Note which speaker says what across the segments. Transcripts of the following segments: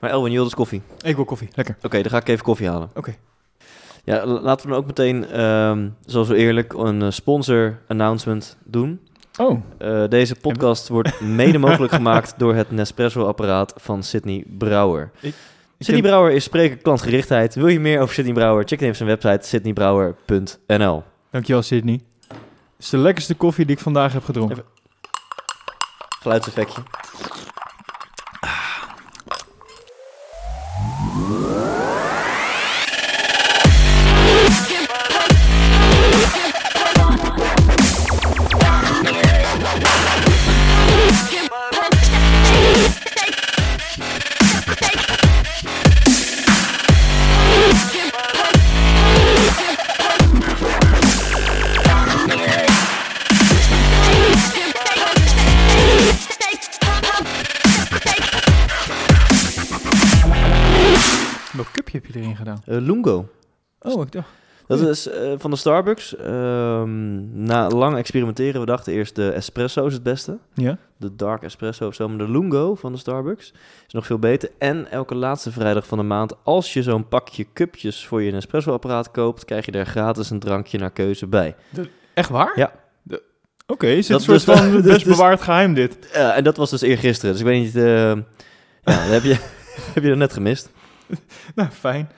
Speaker 1: Maar Elwin, je wil dus koffie.
Speaker 2: Ik wil koffie. Lekker.
Speaker 1: Oké, dan ga ik even koffie halen.
Speaker 2: Oké.
Speaker 1: Ja, laten we dan ook meteen, ehm, zoals we eerlijk, een eh, sponsor-announcement doen.
Speaker 2: Oh,
Speaker 1: Eh, deze podcast wordt mede mogelijk gemaakt door het Nespresso-apparaat van Sydney Brouwer.
Speaker 2: Ik-
Speaker 1: Sydney
Speaker 2: heb-
Speaker 1: Brouwer is spreker klantgerichtheid. Wil je meer over Sydney Brouwer? Check dan even zijn website sydneybrouwer.nl.
Speaker 2: dankjewel Sydney. Het is de lekkerste koffie die ik vandaag heb gedronken.
Speaker 1: Even- Geluidseffectje.
Speaker 2: Gedaan?
Speaker 1: Eh, Lungo.
Speaker 2: Oh, ik dacht...
Speaker 1: Dat is eh, van de Starbucks. Ehm, na lang experimenteren, we dachten eerst de espresso is het beste.
Speaker 2: Ja?
Speaker 1: De dark espresso of zo. Maar de Lungo van de Starbucks is nog veel beter. En elke laatste vrijdag van de maand, als je zo'n pakje cupjes voor je espresso-apparaat koopt, krijg je daar gratis een drankje naar keuze bij.
Speaker 2: Echt waar?
Speaker 1: Ja.
Speaker 2: Oké, is
Speaker 1: Dat
Speaker 2: het een soort
Speaker 1: dus-
Speaker 2: van best
Speaker 1: is-
Speaker 2: bewaard geheim dit?
Speaker 1: Eh, en dat was dus eergisteren. Dus ik weet niet... eh, ja, dat heb je, heb je dat net gemist.
Speaker 2: Nou, fijn.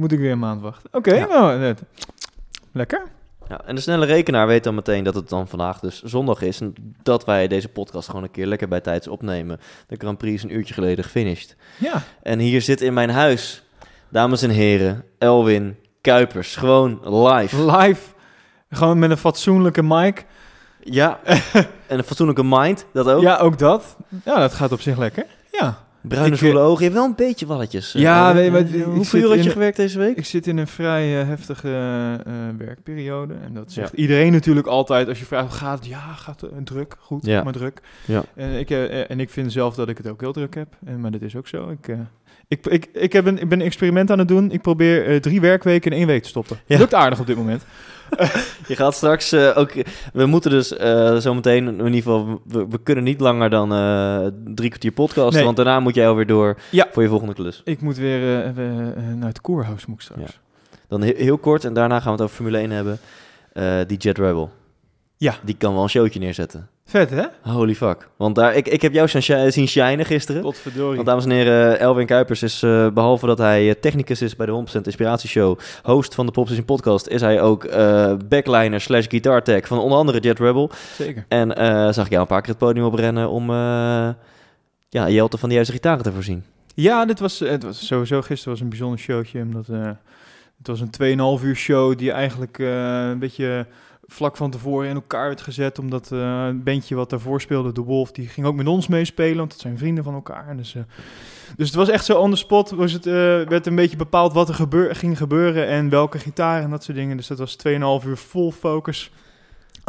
Speaker 2: Moet ik weer een maand wachten. Oké, nou, net. Lekker.
Speaker 1: Ja, en de snelle rekenaar weet dan meteen dat het dan vandaag dus zondag is. En dat wij deze podcast gewoon een keer lekker bij tijds opnemen. De Grand Prix is een uurtje geleden gefinished.
Speaker 2: Ja.
Speaker 1: En hier zit in mijn huis, dames en heren, Elwin Kuipers. Gewoon live.
Speaker 2: Live. Gewoon met een fatsoenlijke mic.
Speaker 1: Ja, en een fatsoenlijke mind, dat ook.
Speaker 2: Ja, ook dat. Ja, dat gaat op zich lekker. Ja.
Speaker 1: Bruine
Speaker 2: eh,
Speaker 1: ogen, je hebt wel een beetje walletjes. eh,
Speaker 2: Ja,
Speaker 1: Elwin.
Speaker 2: weet je, maar ik
Speaker 1: Hoeveel uur had je gewerkt deze week?
Speaker 2: Ik zit in een vrij eh, heftige eh, eh, werkperiode. En dat zegt
Speaker 1: Ja.
Speaker 2: iedereen natuurlijk altijd. Als je vraagt, hoe gaat het? Ja, gaat het druk. Goed,
Speaker 1: Ja.
Speaker 2: maar druk.
Speaker 1: Ja.
Speaker 2: En ik, en ik vind zelf dat ik het ook heel druk heb. En, maar dat is ook zo. Ik, eh, ik, ik, ik, heb een, ik ben een experiment aan het doen. Ik probeer drie werkweken in één week te stoppen.
Speaker 1: Ja.
Speaker 2: Lukt aardig op dit moment.
Speaker 1: Je gaat straks eh, ook... We moeten dus eh zometeen, in ieder geval... We, we kunnen niet langer dan eh, drie kwartier podcasten.
Speaker 2: Nee.
Speaker 1: Want daarna moet jij alweer door
Speaker 2: Ja.
Speaker 1: voor je volgende klus.
Speaker 2: Ik moet weer naar het koerhuis moet straks.
Speaker 1: Dan he- heel kort, en daarna gaan we het over Formule 1 hebben. Die Jet Rebel.
Speaker 2: Ja.
Speaker 1: Die kan wel een showtje neerzetten.
Speaker 2: Vet, hè?
Speaker 1: Holy fuck. Want daar, ik, ik heb jou zien shi- zien shinen gisteren.
Speaker 2: Potverdorie.
Speaker 1: Want dames en heren, Elwin Kuipers is, eh, behalve dat hij eh, technicus is bij de 100% Inspiratieshow, host van de Popstation Podcast, is hij ook eh, backliner slash guitar tech van onder andere Jet Rebel.
Speaker 2: Zeker.
Speaker 1: En eh, zag ik jou een paar keer het podium oprennen om eh ja, Jelte van de juiste gitaren te voorzien.
Speaker 2: Ja, dit was, het was sowieso gisteren was een bijzonder showtje. Omdat, eh, het was een 2,5 uur show die eigenlijk eh, een beetje vlak van tevoren in elkaar werd gezet. Omdat eh een bandje wat daarvoor speelde, The Wolf, die ging ook met ons meespelen. Want dat zijn vrienden van elkaar. Dus, eh, dus het was echt zo on the spot. Was het, eh, werd een beetje bepaald wat er gebeur ging gebeuren en welke gitaar en dat soort dingen. Dus dat was 2,5 uur vol focus.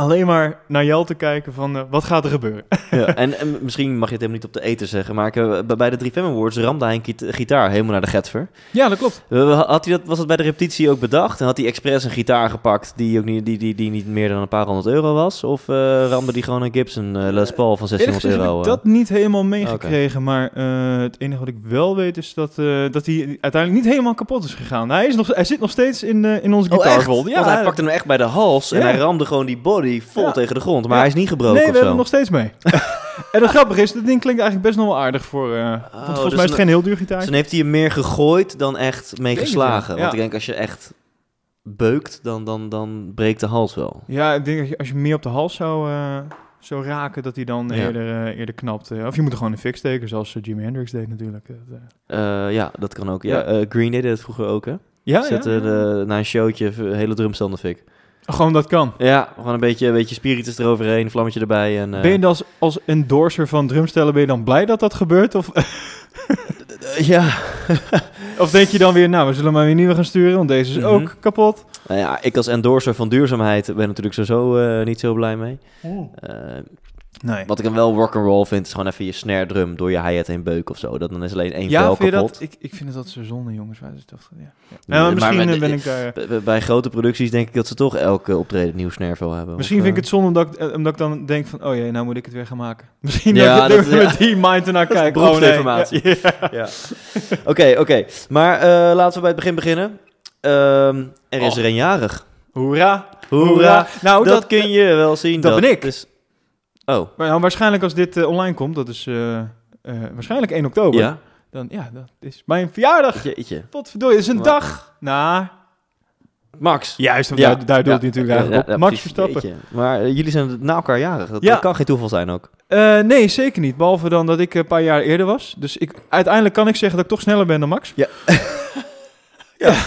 Speaker 2: Alleen maar naar jou te kijken van eh, wat gaat er gebeuren.
Speaker 1: Ja, en, en misschien mag je het helemaal niet op de eten zeggen, maar ik, eh, bij- de 3 Fem Awards ramde hij een git- gitaar helemaal naar de getver.
Speaker 2: Ja, dat klopt.
Speaker 1: Eh, Had hij dat, was dat bij de repetitie ook bedacht? En had hij expres een gitaar gepakt die, ook niet, die, die, die niet meer dan een paar honderd euro was? Of eh ramde die gewoon een Gibson eh, Les Paul van
Speaker 2: Eerlijk
Speaker 1: 1600
Speaker 2: gezegd heb
Speaker 1: euro?
Speaker 2: ik
Speaker 1: eh?
Speaker 2: dat niet helemaal meegekregen, maar eh, het enige wat ik wel weet is dat, eh, dat hij uiteindelijk niet helemaal kapot is gegaan. Hij, is nog, hij zit nog steeds in, eh, in onze
Speaker 1: Oh. Want hij pakte hem echt bij de hals en
Speaker 2: Ja.
Speaker 1: hij ramde gewoon die body vol
Speaker 2: Ja.
Speaker 1: tegen de grond. Maar
Speaker 2: Ja.
Speaker 1: hij is niet gebroken
Speaker 2: Nee, we hebben hem nog steeds mee. en het grappige is, dat ding klinkt eigenlijk best nog wel aardig voor... want volgens
Speaker 1: dus
Speaker 2: mij is het geen heel duur gitaar.
Speaker 1: Dus dan heeft hij hem meer gegooid dan echt mee geslagen. Want ik denk als je echt beukt, dan, dan, dan breekt de hals wel.
Speaker 2: Ja, ik denk dat je, als je meer op de hals zou, eh, zou raken, dat hij dan
Speaker 1: Ja.
Speaker 2: eerder, eh, eerder knapt. Of je moet er gewoon een fik steken, zoals Jimi Hendrix deed natuurlijk.
Speaker 1: Ja, dat kan ook. Ja, Green Day deed het vroeger ook, hè?
Speaker 2: ja,
Speaker 1: Zette
Speaker 2: ja, ja.
Speaker 1: De, na een showtje hele drumstel in de fik.
Speaker 2: Gewoon dat kan.
Speaker 1: Ja, gewoon een beetje, een beetje spiritus eroverheen, een vlammetje erbij. En, eh,
Speaker 2: Ben je dan als, als endorser van drumstellen, ben je dan blij dat dat gebeurt? Of,
Speaker 1: eh, ja.
Speaker 2: of denk je dan weer, nou, we zullen maar weer nieuwe gaan sturen, want deze is
Speaker 1: Mhm.
Speaker 2: ook kapot?
Speaker 1: Nou ja, ik als endorser van duurzaamheid ben natuurlijk sowieso eh, niet zo blij mee. Eh,
Speaker 2: Nee.
Speaker 1: Wat ik dan wel rock'n'roll vind, is gewoon even je snare drum door je hi-hat heen beuken of zo. Dat dan is alleen één
Speaker 2: Ja,
Speaker 1: vel kapot.
Speaker 2: dat? Ik, ik vind het altijd zo zonde, jongens. Wij dachten, ja. Ja. Ja, maar
Speaker 1: maar
Speaker 2: misschien
Speaker 1: met-
Speaker 2: ben ik daar...
Speaker 1: Bij- grote producties denk ik dat ze toch elke optreden een nieuw snarevel hebben.
Speaker 2: Misschien
Speaker 1: Of,
Speaker 2: vind ik
Speaker 1: eh,
Speaker 2: het zonde omdat ik, eh, omdat ik dan denk van... Oh jee, nou moet ik het weer gaan maken. Misschien
Speaker 1: Ja,
Speaker 2: dat ik
Speaker 1: dat-
Speaker 2: met die mind ernaar
Speaker 1: Dat is
Speaker 2: kijk. Oh, nee. Ja.
Speaker 1: Ja. Oké, oké. Maar eh, laten we bij het begin beginnen. Ehm, er is
Speaker 2: Oh.
Speaker 1: er een jarig.
Speaker 2: Hoera.
Speaker 1: Hoera.
Speaker 2: Nou,
Speaker 1: dat,
Speaker 2: dat,
Speaker 1: kun je wel zien.
Speaker 2: dat ben ik.
Speaker 1: Is... Oh,
Speaker 2: Maar nou, waarschijnlijk als dit eh, online komt, dat is eh, eh, waarschijnlijk 1 oktober.
Speaker 1: ja.
Speaker 2: Dan, ja, dat is mijn verjaardag.
Speaker 1: Jeetje.
Speaker 2: Potverdorie, het is een dag na...
Speaker 1: Max.
Speaker 2: Juist,
Speaker 1: Ja.
Speaker 2: daar, daar doelt
Speaker 1: Ja.
Speaker 2: hij natuurlijk eigenlijk
Speaker 1: Ja, ja,
Speaker 2: op. Max. Verstappen.
Speaker 1: Jeetje. Maar jullie zijn na elkaar jarig. Dat,
Speaker 2: Ja.
Speaker 1: dat kan geen toeval zijn ook.
Speaker 2: Eh, nee, zeker niet. Behalve dan dat ik een paar jaar eerder was. Dus ik, uiteindelijk kan ik zeggen dat ik toch sneller ben dan Max.
Speaker 1: ja,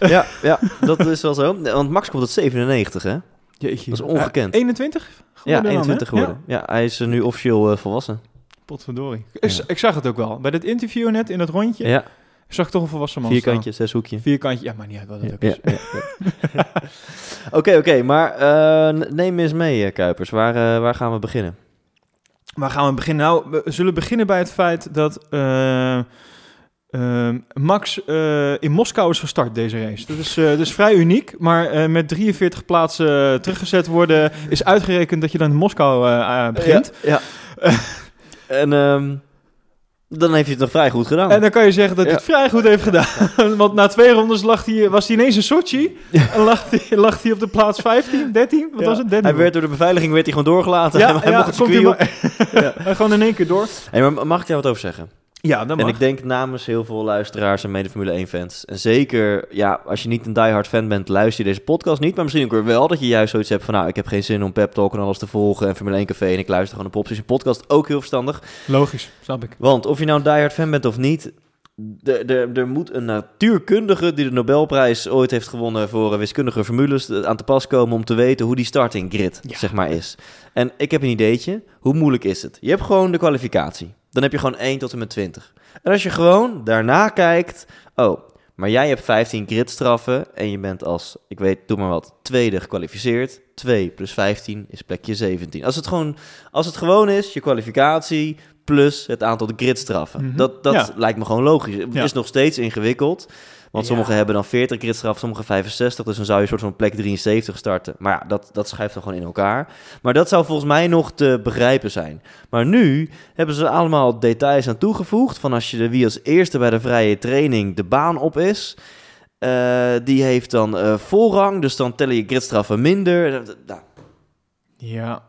Speaker 1: ja, dat is wel zo. Want Max komt uit 97, hè?
Speaker 2: Jeetje.
Speaker 1: Dat is ongekend.
Speaker 2: Eh, 21?
Speaker 1: Ja,
Speaker 2: geworden dan,
Speaker 1: 21
Speaker 2: hè?
Speaker 1: geworden. Ja, hij is eh, nu officieel eh, volwassen.
Speaker 2: Ja, potverdorie.
Speaker 1: Ja.
Speaker 2: Ik, ik zag het ook wel. Bij dat interview net, in dat rondje,
Speaker 1: Ja,
Speaker 2: zag ik toch een volwassen man
Speaker 1: vierkantje, zeshoekje.
Speaker 2: staan. Vierkantje. Ja, maar niet uit wat het ook
Speaker 1: Ja,
Speaker 2: is.
Speaker 1: ja, ja. Oké, oké, maar eh, neem eens mee, eh, Kuipers. Waar, eh, waar gaan we beginnen?
Speaker 2: Waar gaan we beginnen? Nou, we zullen beginnen bij het feit dat eh, eh, Max eh, in Moskou is gestart, deze race. Dat is, eh, dat is vrij uniek, maar eh, met 43 plaatsen teruggezet worden is uitgerekend dat je dan in Moskou begint.
Speaker 1: Ja. en ehm, dan heeft hij het nog vrij goed gedaan.
Speaker 2: En dan kan je zeggen dat hij
Speaker 1: Ja.
Speaker 2: het vrij goed heeft gedaan. Want na twee rondes lag hij, was hij ineens in Sochi. En lag hij, lag hij op de plaats 15, 13? Wat
Speaker 1: Ja.
Speaker 2: was het? 13?
Speaker 1: hij werd door de beveiliging werd hij gewoon doorgelaten.
Speaker 2: ja,
Speaker 1: hij
Speaker 2: ja,
Speaker 1: mocht het circuit
Speaker 2: hij
Speaker 1: op.
Speaker 2: Gewoon in één keer door.
Speaker 1: Hey, maar mag ik daar wat over zeggen?
Speaker 2: Ja, dat
Speaker 1: En ik denk namens heel veel luisteraars en mede Formule 1 fans. En zeker, ja, als je niet een diehard fan bent, luister je deze podcast niet. Maar misschien ook weer wel dat je juist zoiets hebt van, nou, ik heb geen zin om pep talk en alles te volgen en Formule 1 café en ik luister gewoon een Popstation podcast. Ook heel verstandig.
Speaker 2: Logisch, snap ik.
Speaker 1: Want of je nou een diehard fan bent of niet, de- de- er moet een natuurkundige die de Nobelprijs ooit heeft gewonnen voor eh, wiskundige formules eh, aan te pas komen om te weten hoe die starting grid
Speaker 2: Ja.
Speaker 1: zeg maar is. En ik heb een ideetje. Hoe moeilijk is het? Je hebt gewoon de kwalificatie. Dan heb je gewoon 1 tot en met 20. En als je gewoon daarna kijkt, oh, maar jij hebt 15 gridstraffen en je bent als, ik weet, doe maar wat, tweede gekwalificeerd. 2 plus 15 is plekje 17. Als het gewoon, als het gewoon is, je kwalificatie plus het aantal gridstraffen.
Speaker 2: Mhm.
Speaker 1: Dat, dat
Speaker 2: Ja.
Speaker 1: lijkt me gewoon logisch. Het
Speaker 2: Ja.
Speaker 1: is nog steeds ingewikkeld. Want
Speaker 2: Ja.
Speaker 1: sommigen hebben dan 40 gridstraffen, sommigen 65. Dus dan zou je een soort van plek 73 starten. Maar ja, dat, dat schuift dan gewoon in elkaar. Maar dat zou volgens mij nog te begrijpen zijn. Maar nu hebben ze allemaal details aan toegevoegd. Van als je de wie als eerste bij de vrije training de baan op is. eh, die heeft dan eh, voorrang. Dus dan tellen je gridstraffen minder. Nou,
Speaker 2: Ja.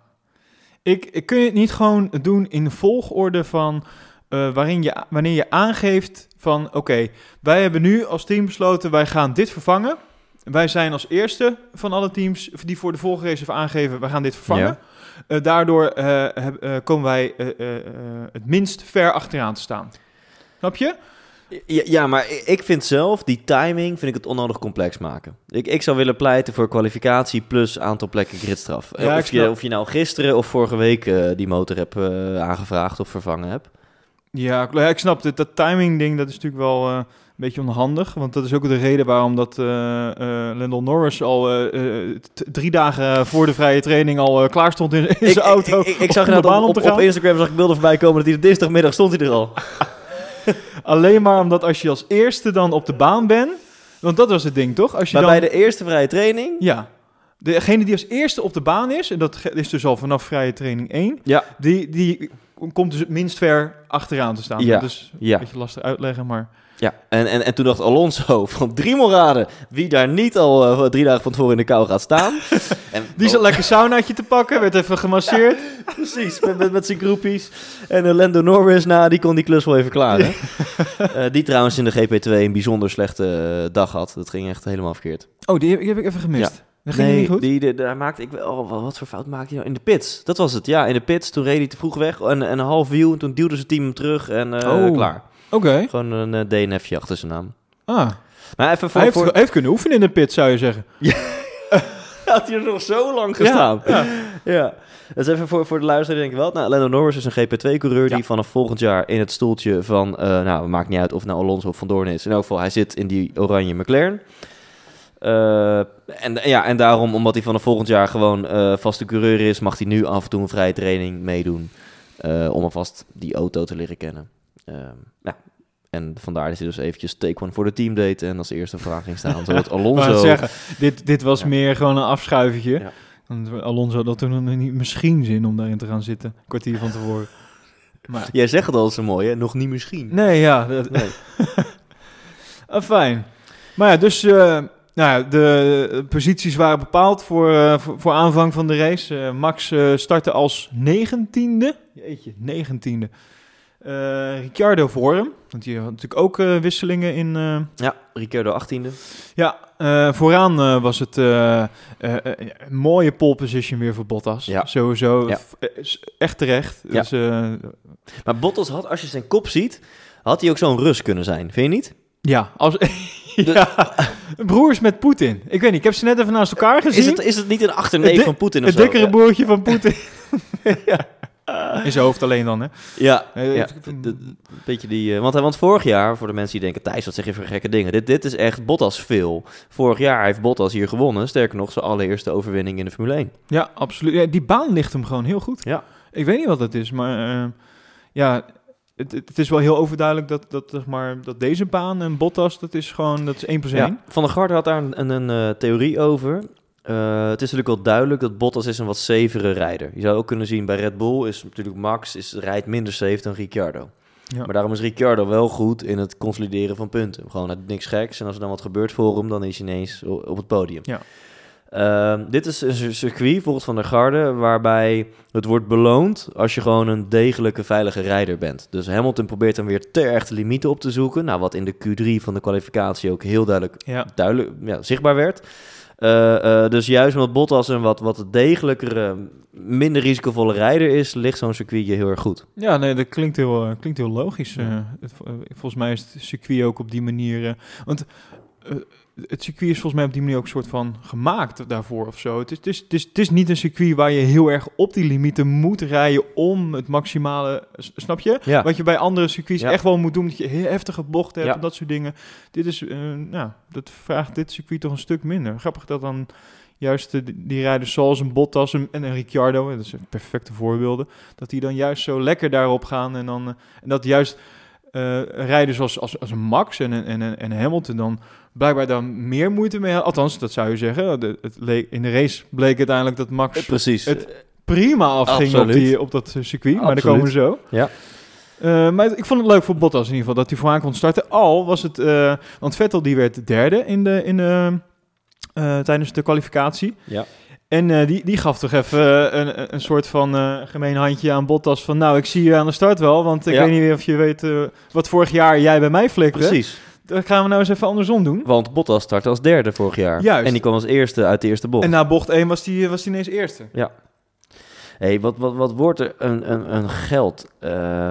Speaker 2: Ik, ik kun je het niet gewoon doen in de volgorde van eh, waarin je, wanneer je aangeeft van oké, wij hebben nu als team besloten wij gaan dit vervangen. Wij zijn als eerste van alle teams die voor de volgende race hebben aangegeven wij gaan dit vervangen.
Speaker 1: Ja.
Speaker 2: Eh, daardoor eh, eh, komen wij het minst ver achteraan te staan. Snap je?
Speaker 1: Ja, ja, maar ik vind zelf, die timing, vind ik het onnodig complex maken. Ik, ik zou willen pleiten voor kwalificatie plus aantal plekken gridstraf.
Speaker 2: Ja,
Speaker 1: of, je, of je nou gisteren of vorige week die motor hebt aangevraagd of vervangen hebt.
Speaker 2: Ja, ik snap het. Dat timing ding, dat is natuurlijk wel eh, een beetje onhandig. Want dat is ook de reden waarom dat eh eh Lando Norris al drie dagen voor de vrije training al klaar stond in, zijn auto.
Speaker 1: ik, ik, ik zag
Speaker 2: de
Speaker 1: inderdaad
Speaker 2: baan
Speaker 1: op,
Speaker 2: om
Speaker 1: op, op
Speaker 2: gaan.
Speaker 1: Instagram zag ik beelden voorbij komen dat hij de dinsdagmiddag stond hij er al.
Speaker 2: Alleen maar omdat als je als eerste dan op de baan bent... Want dat was het ding, toch? Als je
Speaker 1: Maar
Speaker 2: dan,
Speaker 1: bij de eerste vrije training...
Speaker 2: Ja. Degene die als eerste op de baan is... En dat is dus al vanaf vrije training 1...
Speaker 1: Ja,
Speaker 2: Die, die komt dus het minst ver achteraan te staan.
Speaker 1: Ja.
Speaker 2: Dus een
Speaker 1: ja,
Speaker 2: beetje lastig uitleggen, maar...
Speaker 1: ja. En, en, en toen dacht Alonso van drie raden wie daar niet al eh, drie dagen van tevoren in de kou gaat staan. en,
Speaker 2: Die zat lekker saunaatje te pakken, werd even gemasseerd.
Speaker 1: Precies, met, met, met zijn groepies. En uh, Lando Norris, nou, die kon die klus wel even klaren. Eh, die trouwens in de GP2 een bijzonder slechte eh, dag had. Dat ging echt helemaal verkeerd.
Speaker 2: Oh, die heb, die heb ik even gemist. Dat ging niet goed.
Speaker 1: Die, die, daar maakte ik wel... oh, wat voor fout maakte hij nou? In de pits, dat was het. Ja, in de pits. Toen reed hij te vroeg weg en, en een half wiel. En toen duwde zijn team hem terug en eh,
Speaker 2: Oh.
Speaker 1: klaar.
Speaker 2: Oké.
Speaker 1: Gewoon een eh, DNFje achter zijn naam.
Speaker 2: Ah.
Speaker 1: Maar even voor...
Speaker 2: Hij heeft,
Speaker 1: voor...
Speaker 2: hij heeft kunnen oefenen in de pit, zou je zeggen.
Speaker 1: Had hij er nog zo lang gestaan. Ja. ja. Dus even voor, voor de luisteraar denk ik wel. Nou, Lando Norris is een GP2-coureur
Speaker 2: Ja.
Speaker 1: die vanaf volgend jaar in het stoeltje van... eh, nou, maakt niet uit of nou Alonso of Van Doorn is. In elk geval, hij zit in die oranje McLaren. Eh, en, ja, en daarom, omdat hij vanaf volgend jaar gewoon eh, vaste coureur is, mag hij nu af en toe een vrije training meedoen. eh, om alvast die auto te leren kennen. Ehm, ja. En vandaar is hij dus eventjes take one voor de teamdate en als eerste vraag ging staan.
Speaker 2: Wou
Speaker 1: Alonso...
Speaker 2: zeggen, dit, dit was
Speaker 1: Ja.
Speaker 2: meer gewoon een afschuivetje.
Speaker 1: Ja.
Speaker 2: Alonso had toen nog niet misschien zin om daarin te gaan zitten. Een kwartier van tevoren. Maar,
Speaker 1: Jij zegt het al zo mooi, hè? Nog niet misschien.
Speaker 2: nee, ja. Dat,
Speaker 1: Nee.
Speaker 2: ah, fijn. Maar ja, dus nou ja, de posities waren bepaald voor, eh, voor, voor aanvang van de race. Eh, Max eh, startte als negentiende. Jeetje, negentiende. Ricciardo voor hem. Want die had natuurlijk ook wisselingen in...
Speaker 1: Ja, Ricciardo 18e.
Speaker 2: Ja, vooraan was het een mooie pole position weer voor Bottas.
Speaker 1: Ja.
Speaker 2: Sowieso.
Speaker 1: Ja.
Speaker 2: Echt terecht.
Speaker 1: Ja.
Speaker 2: Dus,
Speaker 1: Maar Bottas had, als je zijn kop ziet, had hij ook zo'n Rus kunnen zijn. Vind je niet?
Speaker 2: ja, als, ja, broers met Poetin. Ik weet niet, ik heb ze net even naast elkaar gezien.
Speaker 1: Is het, is het niet een achterneef van Poetin of
Speaker 2: het
Speaker 1: zo?
Speaker 2: dikkere
Speaker 1: Ja.
Speaker 2: broertje van Poetin. ja. In zijn hoofd alleen dan, hè?
Speaker 1: Ja,
Speaker 2: Eh,
Speaker 1: ja. een beetje die... eh, want, want vorig jaar, voor de mensen die denken... Thijs, wat zeg je voor gekke dingen? Dit, dit is echt Bottas veel. Vorig jaar heeft Bottas hier gewonnen. Sterker nog, zijn allereerste overwinning in de Formule 1.
Speaker 2: Ja, absoluut. Ja, die baan ligt hem gewoon heel goed.
Speaker 1: Ja.
Speaker 2: Ik weet niet wat het is, maar eh, ja, het, het is wel heel overduidelijk dat, dat, zeg maar, dat deze baan en Bottas, dat is gewoon, dat is één plus één.
Speaker 1: Ja, Van der Garde had daar een, een, een, eh, theorie over. Eh, het is natuurlijk wel duidelijk dat Bottas is een wat zevere rijder. Je zou ook kunnen zien bij Red Bull is natuurlijk Max is, rijdt minder safe dan Ricciardo.
Speaker 2: Ja.
Speaker 1: Maar daarom is Ricciardo wel goed in het consolideren van punten. Gewoon uit niks geks. En als er dan wat gebeurt voor hem, dan is hij ineens op het podium.
Speaker 2: Ja.
Speaker 1: Ehm, dit is een circuit, volgens Van der Garde, waarbij het wordt beloond als je gewoon een degelijke, veilige rijder bent. Dus Hamilton probeert dan weer te erg de limieten op te zoeken. Nou, wat in de Q3 van de kwalificatie ook heel duidelijk
Speaker 2: Ja.
Speaker 1: duidelijk ja, zichtbaar werd. Eh, eh, dus juist omdat Bottas een wat, wat degelijkere, minder risicovolle rijder is, ligt zo'n circuit je heel erg goed.
Speaker 2: Ja, nee, dat klinkt heel, eh, klinkt heel logisch.
Speaker 1: Ja.
Speaker 2: Het- volgens mij is het circuit ook op die manier... want het circuit is volgens mij op die manier ook een soort van gemaakt daarvoor of zo. Het is, het, is, het, is, het is niet een circuit waar je heel erg op die limieten moet rijden om het maximale... Snap je?
Speaker 1: Ja,
Speaker 2: Wat je bij andere circuits
Speaker 1: Ja.
Speaker 2: echt wel moet doen, dat je heel heftige bochten hebt en dat soort dingen. Dit is, eh, nou, dat vraagt dit circuit toch een stuk minder. Grappig dat dan juist de, die rijders zoals een Bottas en en een Ricciardo, dat zijn perfecte voorbeelden, dat die dan juist zo lekker daarop gaan en dan eh, en dat juist eh rijders als, als, als Max en, en, en Hamilton dan blijkbaar dan meer moeite mee hadden. Althans, dat zou je zeggen. De, het leek, in de race bleek uiteindelijk dat Max
Speaker 1: precies.
Speaker 2: het- prima afging op, die, op dat eh, circuit, maar daar komen we zo.
Speaker 1: Ja.
Speaker 2: Eh, maar ik vond het leuk voor Bottas in ieder geval dat hij vooraan kon starten. Al was het, eh, want Vettel die werd derde in de, in de, eh, tijdens de kwalificatie.
Speaker 1: Ja.
Speaker 2: En eh, die, die gaf toch even eh, een, een soort van eh, gemeen handje aan Bottas van... Nou, ik zie je aan de start wel, want ik
Speaker 1: Ja.
Speaker 2: weet niet of je weet wat vorig jaar jij bij mij flikte.
Speaker 1: Precies.
Speaker 2: Dat gaan we nou eens even andersom doen.
Speaker 1: Want Bottas startte als derde vorig jaar.
Speaker 2: Juist.
Speaker 1: En die kwam als eerste uit de eerste bocht.
Speaker 2: En na bocht 1 was die, was die ineens eerste.
Speaker 1: hey, wat, wat, wat wordt er een, een, een geld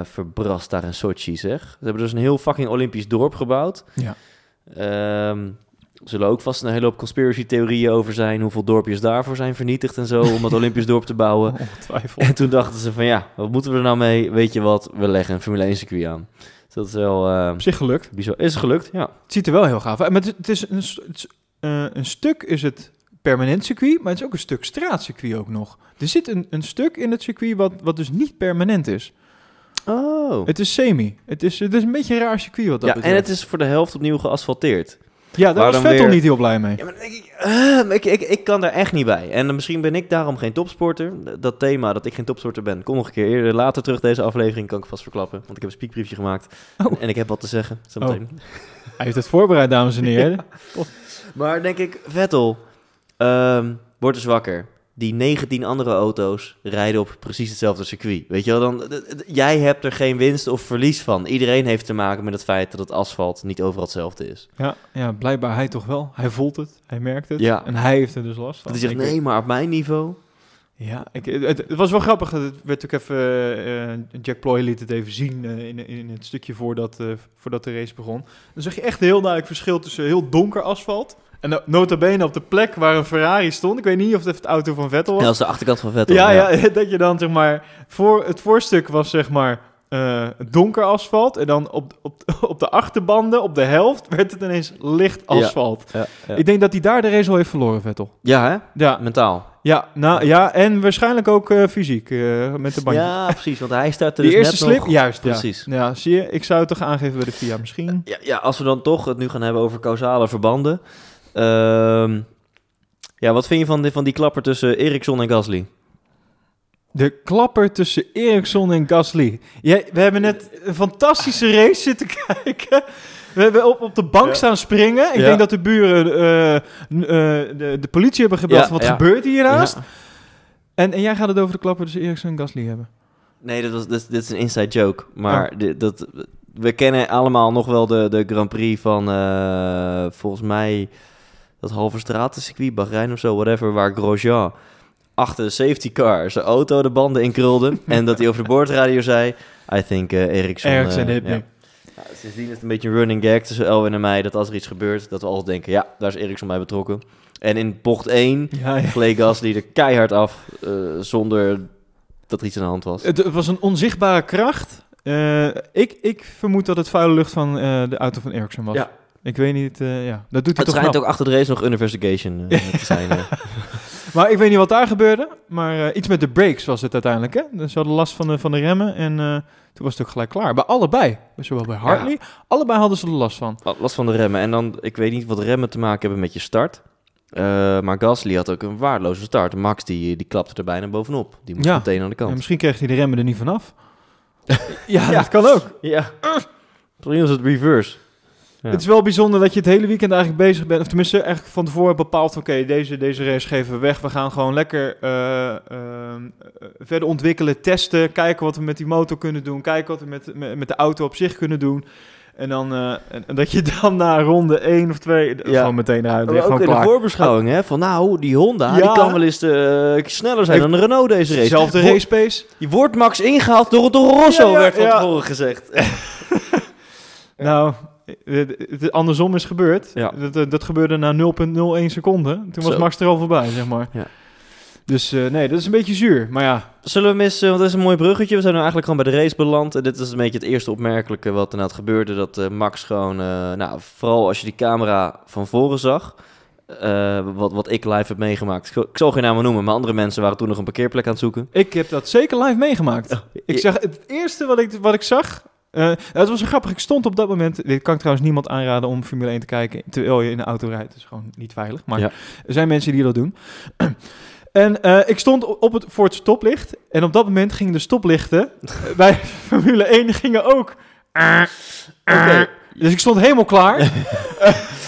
Speaker 1: verbrast daar in Sochi, zeg. Ze hebben dus een heel fucking Olympisch dorp gebouwd.
Speaker 2: Ja.
Speaker 1: Ehm, zullen ook vast een hele hoop conspiracy-theorieën over zijn... hoeveel dorpjes daarvoor zijn vernietigd en zo... om het Olympisch dorp te bouwen. En toen dachten ze van ja, wat moeten we er nou mee? Weet je wat, we leggen een Formule 1 circuit aan. Dus dat is wel eh,
Speaker 2: Op zich gelukt.
Speaker 1: bizar. Is gelukt? Ja.
Speaker 2: Het ziet er wel heel gaaf uit. Maar het, is een, s- het is, eh, een stuk is het permanent circuit, maar het is ook een stuk straatcircuit ook nog. Er zit een, een stuk in het circuit wat, wat dus niet permanent is.
Speaker 1: Oh.
Speaker 2: Het is semi. Het is, het is een beetje een raar circuit wat dat
Speaker 1: Ja, en het is voor de helft opnieuw geasfalteerd.
Speaker 2: Ja, daar
Speaker 1: waar
Speaker 2: was Vettel
Speaker 1: weer-
Speaker 2: niet heel blij mee.
Speaker 1: Ja, maar dan denk ik, eh, ik, ik, ik kan daar echt niet bij. En misschien ben ik daarom geen topsporter. Dat thema dat ik geen topsporter ben, kom nog een keer eerder later terug deze aflevering, kan ik vast verklappen. Want ik heb een speakbriefje gemaakt
Speaker 2: Oh.
Speaker 1: en ik heb wat te zeggen. Zometeen.
Speaker 2: Hij heeft het voorbereid, dames en heren.
Speaker 1: Maar denk ik, Vettel, ehm word eens wakker. Die 19 andere auto's rijden op precies hetzelfde circuit. Weet je wel, dan, jij hebt er geen winst of verlies van. Iedereen heeft te maken met het feit dat het asfalt niet overal hetzelfde is.
Speaker 2: Ja, ja, blijkbaar hij toch wel. Hij voelt het, hij merkt het.
Speaker 1: Ja.
Speaker 2: En hij heeft er dus last van.
Speaker 1: Dat hij zegt, nee, maar op mijn niveau...
Speaker 2: Ja, ik, het, het was wel grappig. Het werd ook even. eh, Jack Ploy liet het even zien eh, in, in het stukje voordat, eh, voordat de race begon. Dan zag je echt een heel duidelijk verschil tussen heel donker asfalt. En no- nota bene op de plek waar een Ferrari stond. Ik weet niet of het de auto van Vettel was.
Speaker 1: Ja, dat is de achterkant van Vettel.
Speaker 2: Ja, ja, dat je dan zeg maar. Voor, het voorstuk was zeg maar. eh, donker asfalt. En dan op, op, op de achterbanden, op de helft, werd het ineens licht asfalt.
Speaker 1: Ja, ja.
Speaker 2: Ik denk dat hij daar de race al heeft verloren, Vettel.
Speaker 1: ja hè?
Speaker 2: Ja,
Speaker 1: Mentaal.
Speaker 2: ja, nou, ja en waarschijnlijk ook eh, fysiek eh, met de bandjes.
Speaker 1: Ja, precies. Want hij startte
Speaker 2: Die
Speaker 1: dus
Speaker 2: eerste slip,
Speaker 1: nog-
Speaker 2: juist. ja.
Speaker 1: Precies.
Speaker 2: Ja. zie je, ik zou het toch aangeven bij de FIA misschien.
Speaker 1: Ja, ja, als we dan toch het nu gaan hebben over causale verbanden. Ehm, ja, wat vind je van die, van die klapper tussen Ericsson en Gasly?
Speaker 2: De klapper tussen Ericsson en Gasly. Jij, we hebben net een fantastische race zitten kijken. We hebben op, op de bank
Speaker 1: Ja.
Speaker 2: staan springen. Ik
Speaker 1: Ja.
Speaker 2: denk dat de buren eh, eh, de, de politie hebben gebeld.
Speaker 1: Ja,
Speaker 2: wat gebeurt hier naast?
Speaker 1: Ja.
Speaker 2: En, en jij gaat het over de klapper tussen Ericsson en Gasly hebben.
Speaker 1: Nee, dat was, dit, dit is een inside joke. Maar dit, dat, we kennen allemaal nog wel de, de Grand Prix van, eh, volgens mij, dat halve stratencircuit, Bahrein of zo, whatever, waar Grosjean achter de safety car zijn auto de banden in krulde. en dat hij over de boordradio zei, I think eh Ericsson...
Speaker 2: Ericsson hit
Speaker 1: ja. Ja, sindsdien is het een beetje een running gag tussen Elwin en mij, dat als er iets gebeurt, dat we altijd denken, ja, daar is Ericsson bij betrokken. En in bocht 1
Speaker 2: Ja, ja.
Speaker 1: gleed Gasly er keihard af, eh, zonder dat er iets aan de hand was.
Speaker 2: Het, het was een onzichtbare kracht. Ik, ik vermoed dat het vuile lucht van de auto van Ericsson was.
Speaker 1: Ja.
Speaker 2: Ik weet niet, eh, ja. Dat doet hij
Speaker 1: Het
Speaker 2: toch
Speaker 1: schijnt ook achter de race nog investigation eh, te zijn. eh.
Speaker 2: Maar ik weet niet wat daar gebeurde. Maar iets met de brakes was het uiteindelijk. Hè? Dus ze hadden last van de, van de remmen. En toen was het ook gelijk klaar. Bij allebei. Zowel bij Hartley. Allebei hadden ze er last van.
Speaker 1: Last van de remmen. En dan, ik weet niet wat remmen te maken hebben met je start. Maar Gasly had ook een waardeloze start. Max die, die klapte er bijna bovenop. Die moest
Speaker 2: Ja.
Speaker 1: meteen aan de kant.
Speaker 2: misschien kreeg hij de remmen er niet vanaf. ja,
Speaker 1: Ja.
Speaker 2: dat kan ook.
Speaker 1: Ja. Misschien was het reverse. Ja.
Speaker 2: Het is wel bijzonder dat je het hele weekend eigenlijk bezig bent. Of tenminste, eigenlijk van tevoren bepaald. Oké, deze, deze race geven we weg. We gaan gewoon lekker eh, eh, verder ontwikkelen, testen. Kijken wat we met die motor kunnen doen. Kijken wat we met, met, met de auto op zich kunnen doen. En dan eh, en, dat je dan na ronde 1 of 2
Speaker 1: Ja.
Speaker 2: gewoon meteen eruit ligt.
Speaker 1: ook in de voorbeschouwing, hè? Van nou, die Honda,
Speaker 2: Ja.
Speaker 1: die kan wel eens sneller zijn
Speaker 2: Heeft-
Speaker 1: dan de Renault deze race.
Speaker 2: Dezelfde
Speaker 1: Wo-
Speaker 2: race pace.
Speaker 1: Je wordt Max ingehaald door Toro Rosso,
Speaker 2: Ja,
Speaker 1: werd van tevoren gezegd.
Speaker 2: Nou, het, het andersom is gebeurd.
Speaker 1: Ja.
Speaker 2: Dat, dat, dat gebeurde na 0,01 seconden. Toen was
Speaker 1: Zo.
Speaker 2: Max er al voorbij, zeg maar.
Speaker 1: Ja.
Speaker 2: Dus eh, nee, dat is een beetje zuur. Maar ja,
Speaker 1: Zullen we missen, want dat is een mooi bruggetje. We zijn nu eigenlijk gewoon bij de race beland. En dit is een beetje het eerste opmerkelijke wat er nou gebeurde. Dat eh, Max gewoon, eh, nou, vooral als je die camera van voren zag. eh, wat, wat ik live heb meegemaakt. Ik zal- geen namen noemen, maar andere mensen waren toen nog een parkeerplek aan het zoeken.
Speaker 2: ik heb dat zeker live meegemaakt. Ik zeg, het eerste wat ik, wat ik zag... eh, het was grappig. Ik stond op dat moment... Dit kan ik trouwens niemand aanraden om Formule 1 te kijken... terwijl je in de auto rijdt. Dat is gewoon niet veilig. Maar
Speaker 1: Ja.
Speaker 2: er zijn mensen die dat doen. En eh, ik stond op het, voor het stoplicht. En op dat moment gingen de stoplichten bij Formule 1 gingen ook. Dus ik stond helemaal klaar.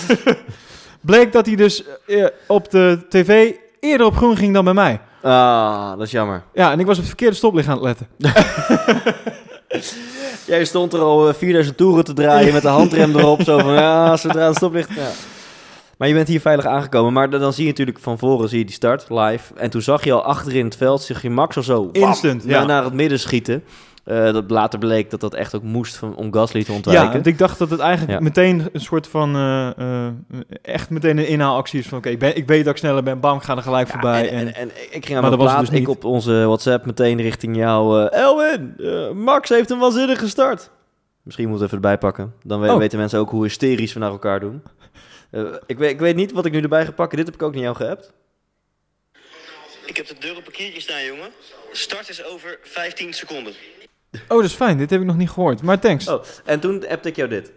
Speaker 2: Bleek dat hij dus eh, op de tv eerder op groen ging dan bij mij.
Speaker 1: Ah, dat is jammer.
Speaker 2: Ja, en ik was op het verkeerde stoplicht aan het letten.
Speaker 1: Jij stond er al eh, 4000 toeren te draaien met de handrem erop. Zo van, ja, zodra het stoplicht... Ja. Maar je bent hier veilig aangekomen. Maar dan zie je natuurlijk van voren zie je die start live. En toen zag je al achterin het veld, zag je Max al zo... bam,
Speaker 2: Instant, ja.
Speaker 1: Naar het midden schieten. Eh, dat later bleek dat dat echt ook moest van, om Gasly te ontwijken.
Speaker 2: Ja, want ik dacht dat het eigenlijk
Speaker 1: Ja.
Speaker 2: meteen een soort van... eh, eh, echt meteen een inhaalactie is van... Oké, ik, ben- ik weet dat ik sneller ben. Bam, ik ga er gelijk
Speaker 1: Ja,
Speaker 2: voorbij.
Speaker 1: en,
Speaker 2: En,
Speaker 1: en, en ik ging aan
Speaker 2: Maar
Speaker 1: plaat,
Speaker 2: dus
Speaker 1: ik
Speaker 2: niet.
Speaker 1: op onze WhatsApp meteen richting jou. eh, Elwin, Max heeft een waanzinnige start. Misschien moeten we even erbij pakken. Dan we-
Speaker 2: Oh.
Speaker 1: weten mensen ook hoe hysterisch we naar elkaar doen. Eh, ik, weet, ik weet niet wat ik nu erbij ga pakken. Dit heb ik ook niet jou geappt.
Speaker 3: Ik heb de deur op parkeertje staan, jongen. Start is over 15 seconden.
Speaker 2: Oh, dat is fijn. Dit heb ik nog niet gehoord. Maar thanks.
Speaker 1: Oh, en toen appte ik jou dit.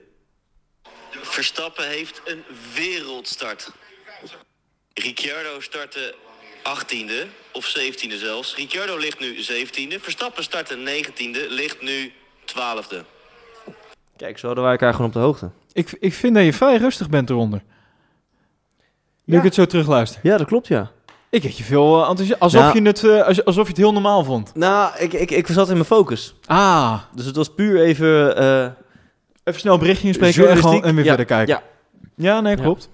Speaker 3: Verstappen heeft een wereldstart. Ricciardo startte 18e of 17e zelfs. Ricciardo ligt nu 17e. Verstappen startte 19e, ligt nu 12e.
Speaker 1: Kijk, zo hadden wij elkaar gewoon op de hoogte.
Speaker 2: Ik, ik vind dat je vrij rustig bent eronder. Nu
Speaker 1: Ja.
Speaker 2: ik het zo terugluister.
Speaker 1: Ja, dat klopt, ja.
Speaker 2: Ik had je veel uh, enthousiast. Alsof,
Speaker 1: Nou.
Speaker 2: je het, eh, als- alsof je het heel normaal vond.
Speaker 1: Nou, ik, ik, ik zat in mijn focus.
Speaker 2: Ah.
Speaker 1: Dus het was puur even... eh,
Speaker 2: Even snel berichtje inspreken en, gewoon, en weer
Speaker 1: Ja,
Speaker 2: verder kijken.
Speaker 1: Ja,
Speaker 2: Ja, nee,
Speaker 1: Ja.
Speaker 2: klopt.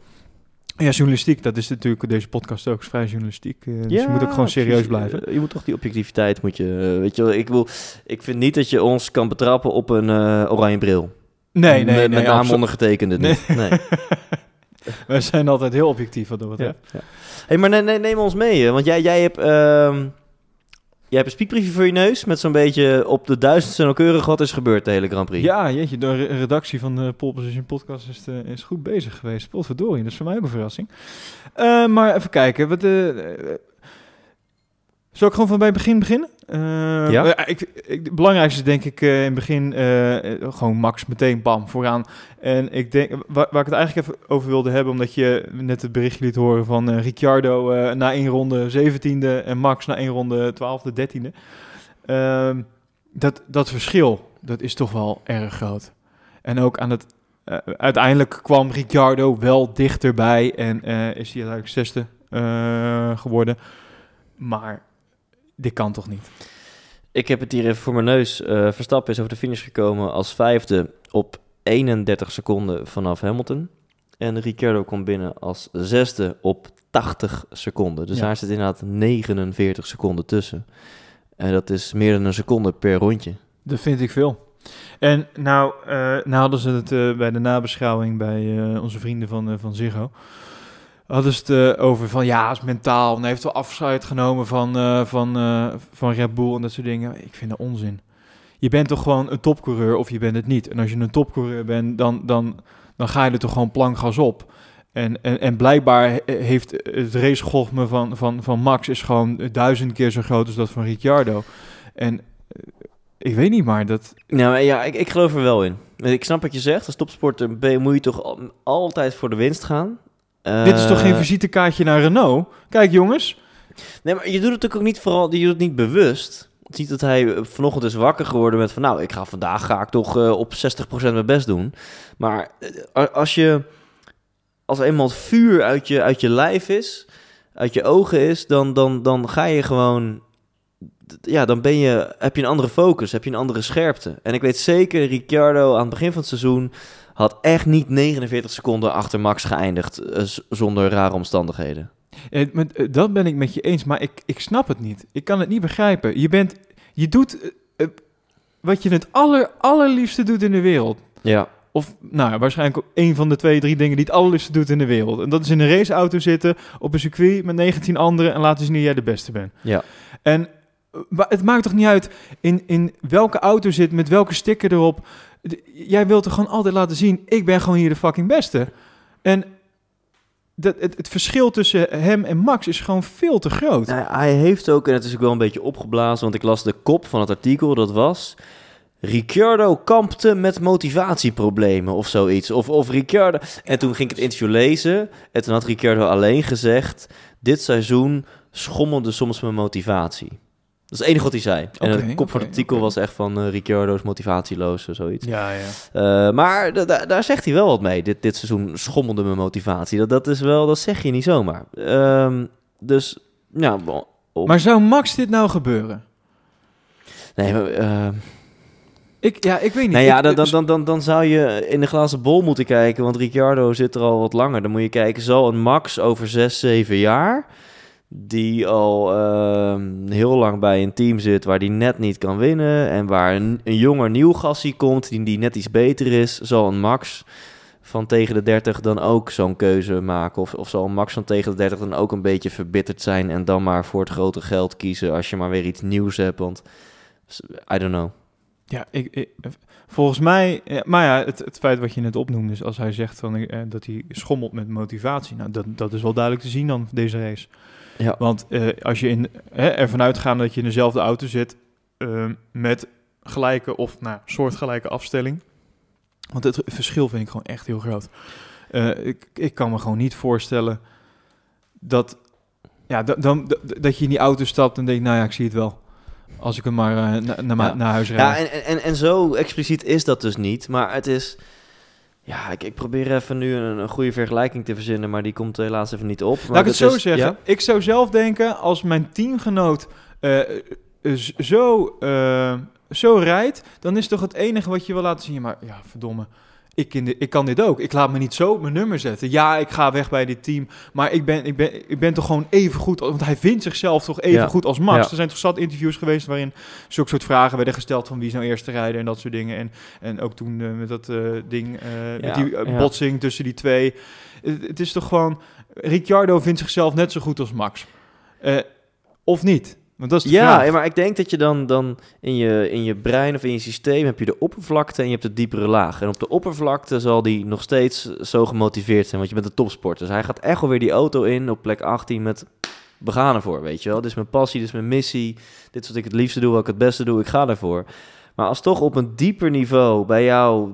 Speaker 2: Ja, journalistiek, dat is natuurlijk deze podcast ook, is vrij journalistiek. eh, dus je moet ook gewoon serieus
Speaker 1: precies.
Speaker 2: blijven.
Speaker 1: Eh, Je moet toch die objectiviteit, moet je, eh, weet je wel, ik wil, ik vind niet dat je ons kan betrappen op een eh, oranje bril.
Speaker 2: Nee, nee,
Speaker 1: Met,
Speaker 2: nee.
Speaker 1: met ondergetekende.
Speaker 2: Nee.
Speaker 1: niet. Nee.
Speaker 2: Wij zijn altijd heel objectief wat dat betreft.
Speaker 1: ja. hey, maar ne- ne- neem ons mee, want jij, jij hebt, ehm, Jij hebt een speakbriefje voor je neus met zo'n beetje op de duizendste nauwkeurig wat is gebeurd de hele Grand Prix.
Speaker 2: Ja, jeetje, de re- redactie van de Pole Position Podcast is, eh, is goed bezig geweest. Potverdorie, dat is voor mij ook een verrassing. Eh, maar even kijken. Wat, eh, eh, zal ik gewoon van bij het begin beginnen? Eh,
Speaker 1: Ja.
Speaker 2: eh, ik, ik, het belangrijkste is denk ik eh, in het begin gewoon Max meteen bam vooraan. En ik denk, waar, waar ik het eigenlijk even over wilde hebben, omdat je net het berichtje liet horen van Ricciardo na één ronde 17e en Max na één ronde 12e, 13e. Ehm, dat, dat verschil, dat is toch wel erg groot. En ook aan het, uiteindelijk kwam Ricciardo wel dichterbij en is hij uiteindelijk zesde geworden. Maar dit kan toch niet?
Speaker 1: Ik heb het hier even voor mijn neus. Eh, Verstappen is over de finish gekomen als vijfde op 31 seconden vanaf Hamilton. En Ricciardo komt binnen als zesde op 80 seconden. Dus
Speaker 2: Ja.
Speaker 1: daar zit inderdaad 49 seconden tussen. En dat is meer dan een seconde per rondje.
Speaker 2: Dat vind ik veel. En nou, eh, nou hadden ze het eh, bij de nabeschouwing bij onze vrienden van, van Ziggo. Hadden ze het eh, over van ja, is mentaal. En hij heeft wel afscheid genomen van, eh, van, eh, van Red Bull en dat soort dingen. Ik vind dat onzin. Je bent toch gewoon een topcoureur of je bent het niet. En als je een topcoureur bent, dan, dan, dan ga je er toch gewoon plankgas op. En, en, en blijkbaar he- heeft het racegolfme van, van, van Max is gewoon duizend keer zo groot als dat van Ricciardo. En ik weet niet, maar dat,
Speaker 1: Nou ja, ik, ik geloof er wel in. Ik snap wat je zegt. Als topsporter moet je toch al- altijd voor de winst gaan.
Speaker 2: Dit is toch geen
Speaker 1: Eh,
Speaker 2: visitekaartje naar Renault? Kijk jongens,
Speaker 1: Nee, maar je doet het natuurlijk ook niet vooral, je doet het niet bewust. Je ziet dat hij eh, vanochtend is wakker geworden met van, nou, ik ga vandaag ga ik toch eh, op 60% mijn best doen. Maar als je, als eenmaal het vuur uit je, uit je lijf is, uit je ogen is, dan, dan, dan ga je gewoon, ja, dan ben je, heb je een andere focus, heb je een andere scherpte. En ik weet zeker, Ricciardo aan het begin van het seizoen had echt niet 49 seconden achter Max geëindigd eh, zonder rare omstandigheden.
Speaker 2: eh, eh, dat ben ik met je eens, maar ik, ik snap het niet. Ik kan het niet begrijpen. Je, bent, je doet wat je het aller, allerliefste doet in de wereld.
Speaker 1: Ja.
Speaker 2: Of nou, waarschijnlijk één van de twee, drie dingen die het allerliefste doet in de wereld. En dat is in een raceauto zitten op een circuit met 19 anderen en laten zien dat jij de beste bent.
Speaker 1: Ja.
Speaker 2: En het maakt toch niet uit in, in welke auto zit, met welke sticker erop. Jij wilt er gewoon altijd laten zien, ik ben gewoon hier de fucking beste. En dat, het, het verschil tussen hem en Max is gewoon veel te groot.
Speaker 1: Nou, hij heeft ook, en het is ook wel een beetje opgeblazen, want ik las de kop van het artikel, dat was... Ricciardo kampte met motivatieproblemen of zoiets. Of, of Ricciardo... En toen ging ik het interview lezen en toen had Ricciardo alleen gezegd... Dit seizoen schommelde soms mijn motivatie. Dat is het enige wat hij zei. en de kop van het artikel was echt van eh, Ricciardo is motivatieloos of zoiets.
Speaker 2: Ja, ja.
Speaker 1: Eh, maar da- da- daar zegt hij wel wat mee. Dit, dit seizoen schommelde mijn motivatie. Dat, dat is wel, dat zeg je niet zomaar. Ehm, dus, ja, bon, op-
Speaker 2: Maar zou Max dit nou gebeuren?
Speaker 1: nee, maar, eh,
Speaker 2: Ik, ja, ik weet niet.
Speaker 1: nou ja, dan, dan, dan, dan zou je in de glazen bol moeten kijken, want Ricciardo zit er al wat langer. Dan moet je kijken, zal een Max over 6, 7 jaar, die al ehm, heel lang bij een team zit waar die net niet kan winnen en waar een, een jonger nieuw gassie komt die, die net iets beter is, zal een Max van tegen de 30 dan ook zo'n keuze maken? Of, of zal een Max van tegen de 30 dan ook een beetje verbitterd zijn en dan maar voor het grote geld kiezen als je maar weer iets nieuws hebt? Want I don't know.
Speaker 2: Ja, ik, volgens mij, maar ja, het, het feit wat je net opnoemde, is als hij zegt van, eh, dat hij schommelt met motivatie, nou, dat, dat is wel duidelijk te zien dan deze race.
Speaker 1: Ja.
Speaker 2: Want eh, als je in, hè, ervan uitgaat dat je in dezelfde auto zit eh, met gelijke of nou, soortgelijke afstelling, want het verschil vind ik gewoon echt heel groot. Eh, ik, ik kan me gewoon niet voorstellen dat, ja, da- dan, da- dat je in die auto stapt en denkt, nou ja, ik zie het wel. Als ik hem maar na-
Speaker 1: Ja.
Speaker 2: naar huis rijd.
Speaker 1: Ja, en, en, en zo expliciet is dat dus niet. Maar het is. Ja, ik, ik probeer even nu een, een goede vergelijking te verzinnen, maar die komt helaas even niet op. Maar
Speaker 2: Laat ik het zo
Speaker 1: is-
Speaker 2: zeggen.
Speaker 1: ja?
Speaker 2: Ik zou zelf denken, als mijn teamgenoot eh, eh, zo, eh, zo rijdt, dan is toch het enige wat je wil laten zien. Maar ja, verdomme. Ik, in de, ik kan dit ook. Ik laat me niet zo op mijn nummer zetten. Ja, ik ga weg bij dit team. Maar ik ben, ik ben, ik ben toch gewoon even goed. Want hij vindt zichzelf toch even
Speaker 1: Ja.
Speaker 2: goed als Max.
Speaker 1: Ja.
Speaker 2: Er zijn toch zat interviews geweest waarin zulke soort vragen werden gesteld van wie is nou eerste rijder en dat soort dingen. En, en ook toen eh, met dat eh, ding, eh,
Speaker 1: Ja,
Speaker 2: met die botsing tussen die twee. Het, het is toch gewoon... Ricciardo vindt zichzelf net zo goed als Max. Of niet. Want dat is de
Speaker 1: Ja,
Speaker 2: vraag.
Speaker 1: maar ik denk dat je dan, dan in, je, in je brein of in je systeem heb je de oppervlakte en je hebt de diepere laag. En op de oppervlakte zal die nog steeds zo gemotiveerd zijn, want je bent een topsporter. Dus hij gaat echt wel weer die auto in op plek 18 met we gaan ervoor, weet je wel. Dit is mijn passie, dit is mijn missie. Dit is wat ik het liefste doe, wat ik het beste doe, ik ga ervoor. Maar als toch op een dieper niveau bij jou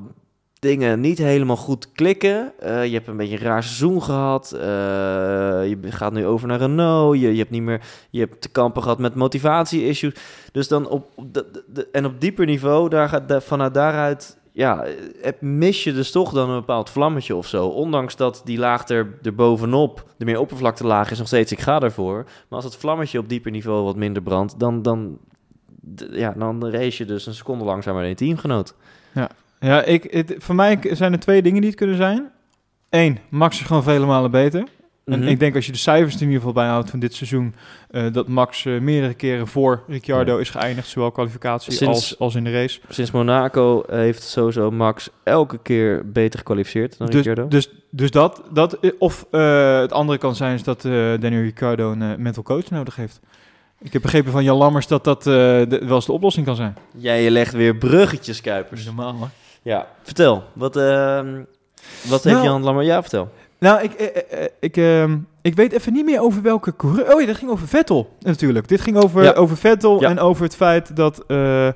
Speaker 1: dingen niet helemaal goed klikken. eh, je hebt een beetje een raar seizoen gehad. eh, je gaat nu over naar Renault. Je, hebt niet meer je hebt te kampen gehad met motivatie-issues. Dus dan op, op de, de- de- en op dieper niveau, daar gaat, da- vanuit daaruit, ja, eh, mis je dus toch dan een bepaald vlammetje of zo. Ondanks dat die laag er, er bovenop, de meer oppervlakte laag is nog steeds, ik ga ervoor. Maar als het vlammetje op dieper niveau wat minder brandt, dan, dan, ja, dan race je dus een seconde langzamer dan je teamgenoot.
Speaker 2: Ja, ik, het, voor mij zijn er twee dingen die het kunnen zijn. Eén, Max is gewoon vele malen beter. En
Speaker 1: Mhm.
Speaker 2: ik denk als je de cijfers er in ieder geval bijhoudt van dit seizoen, eh, dat Max eh, meerdere keren voor Ricciardo
Speaker 1: Ja.
Speaker 2: is geëindigd, zowel kwalificatie
Speaker 1: Sinds-
Speaker 2: als, als in de race.
Speaker 1: Sinds Monaco heeft sowieso Max elke keer beter gekwalificeerd dan
Speaker 2: Dus,
Speaker 1: Ricciardo.
Speaker 2: dus, dus dat, dat, eh, of eh, het andere kan zijn is dat eh Daniel Ricciardo een eh, mental coach nodig heeft. Ik heb begrepen van Jan Lammers dat dat eh, de, wel eens de oplossing kan zijn.
Speaker 1: Jij legt weer bruggetjes, Kuipers.
Speaker 2: normaal, hè?
Speaker 1: Ja, vertel. Wat, ehm, wat heeft
Speaker 2: Nou-
Speaker 1: Jan Lammer? Ja, vertel.
Speaker 2: Nou, ik, eh, eh, eh, ik, ehm, ik weet even niet meer over welke coureur... Oh ja, dat ging over Vettel natuurlijk. Dit ging over,
Speaker 1: Ja.
Speaker 2: over Vettel
Speaker 1: Ja.
Speaker 2: en over het feit dat... eh,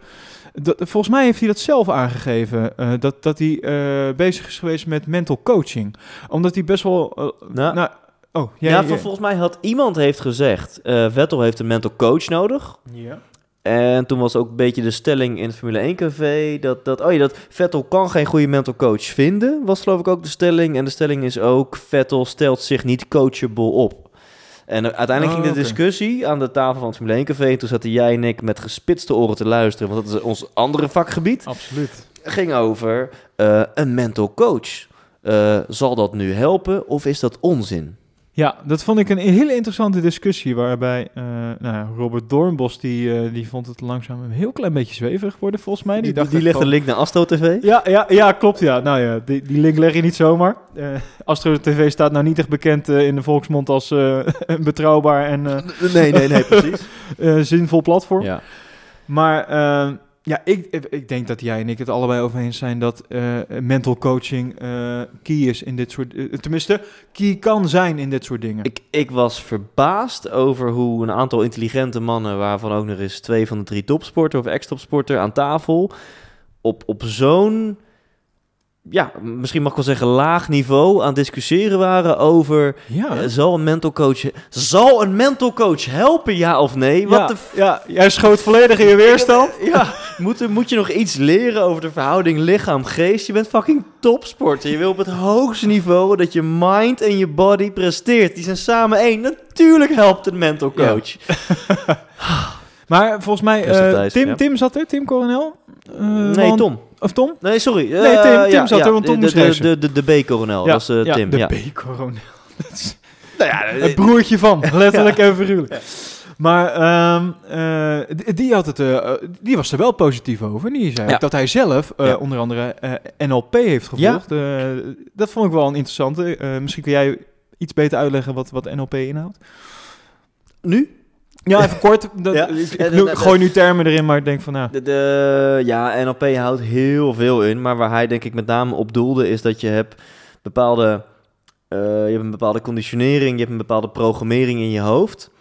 Speaker 2: dat volgens mij heeft hij dat zelf aangegeven. eh, dat, dat hij eh, bezig is geweest met mental coaching. Omdat hij best wel...
Speaker 1: Nou,
Speaker 2: nou, oh, jij,
Speaker 1: ja,
Speaker 2: jij-
Speaker 1: volgens mij had iemand heeft gezegd... eh, Vettel heeft een mental coach nodig.
Speaker 2: ja.
Speaker 1: En toen was ook een beetje de stelling in het Formule 1 café... Dat, dat, oh ja, dat Vettel kan geen goede mental coach vinden. Was geloof ik ook de stelling. En de stelling is ook... Vettel stelt zich niet coachable op. En uiteindelijk
Speaker 2: Oh,
Speaker 1: ging de
Speaker 2: oké.
Speaker 1: discussie aan de tafel van het Formule 1 café... En toen zaten jij en ik met gespitste oren te luisteren... want dat is ons andere vakgebied...
Speaker 2: Absoluut.
Speaker 1: ging over eh, een mental coach. Eh, zal dat nu helpen of is dat onzin?
Speaker 2: Ja, dat vond ik een hele interessante discussie. Waarbij eh, nou ja, Robert Doornbos, die, eh, die vond het langzaam een heel klein beetje zweverig worden volgens mij.
Speaker 1: Die,
Speaker 2: dacht
Speaker 1: die legt
Speaker 2: van-
Speaker 1: een link naar Astro TV.
Speaker 2: Ja, ja, ja, klopt. Ja. Nou ja, die, die link leg je niet zomaar. Eh Astro TV staat nou niet echt bekend in de volksmond als eh, een betrouwbaar en eh,
Speaker 1: Nee, nee, nee, precies.
Speaker 2: eh, zinvol platform.
Speaker 1: ja.
Speaker 2: Maar ja, ik, ik- denk dat jij en ik het allebei over eens zijn dat eh, mental coaching eh, key is in dit soort... eh, tenminste, key kan zijn in dit soort dingen.
Speaker 1: Ik, ik was verbaasd over hoe een aantal intelligente mannen, waarvan ook nog eens twee van de drie topsporter of ex-topsporter aan tafel, op, op zo'n, ja, misschien mag ik wel zeggen, laag niveau aan het discussiëren waren over,
Speaker 2: ja,
Speaker 1: eh, zal een mental coach, zal een mental coach helpen, ja of nee? Wat
Speaker 2: ja,
Speaker 1: de f-
Speaker 2: ja, jij schoot volledig in je weerstand.
Speaker 1: Ja, moet, moet je nog iets leren over de verhouding lichaam-geest? Je bent fucking topsporter. Je wil op het hoogste niveau dat je mind en je body presteert. Die zijn samen één. Natuurlijk helpt een mental
Speaker 2: Ja.
Speaker 1: coach.
Speaker 2: Maar volgens mij, eh, Tim. Tim zat er, Tim Coronel? Eh,
Speaker 1: nee, Tom.
Speaker 2: Of Tom?
Speaker 1: Nee, sorry.
Speaker 2: Nee,
Speaker 1: Eh,
Speaker 2: Tim- Tim
Speaker 1: ja,
Speaker 2: zat
Speaker 1: ja,
Speaker 2: er, want Tom
Speaker 1: de, de, de, de, de B-coronel, dat is eh, Tim.
Speaker 2: de
Speaker 1: ja.
Speaker 2: B-coronel.
Speaker 1: Nou ja,
Speaker 2: Het broertje van, letterlijk en figuurlijk. Maar ehm, eh, die, had het, eh, eh, die was er wel positief over. Die zei
Speaker 1: Ja.
Speaker 2: dat hij zelf eh,
Speaker 1: Ja.
Speaker 2: onder andere eh, NLP heeft gevolgd. Eh, dat vond ik wel een interessante. Eh, misschien kun jij iets beter uitleggen wat, wat NLP inhoudt.
Speaker 1: Nu?
Speaker 2: Ja, even kort. Dat,
Speaker 1: Ja.
Speaker 2: Ik, gooi nu termen erin, maar ik denk van nou...
Speaker 1: De, de, ja, NLP houdt heel veel in. Maar waar hij denk ik met name op doelde is dat je hebt bepaalde... eh, je hebt een bepaalde conditionering, je hebt een bepaalde programmering in je hoofd.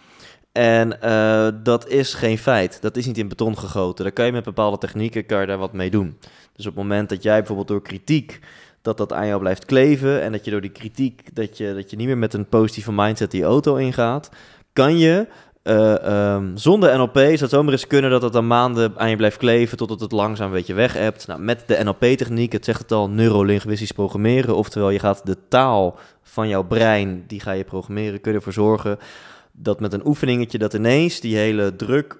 Speaker 1: En eh, dat is geen feit. Dat is niet in beton gegoten. Daar kan je met bepaalde technieken kan je daar wat mee doen. Dus op het moment dat jij bijvoorbeeld door kritiek dat dat aan jou blijft kleven en dat je door die kritiek dat je, dat je niet meer met een positieve mindset die auto ingaat, kan je eh, ehm, zonder NLP zou het zomaar eens kunnen dat het dan maanden aan je blijft kleven totdat het langzaam een beetje weg hebt. Nou, met de NLP-techniek, het zegt het al, neurolinguistisch programmeren. Oftewel, je gaat de taal van jouw brein, die ga je programmeren, kun je ervoor zorgen dat met een oefeningetje dat ineens die hele druk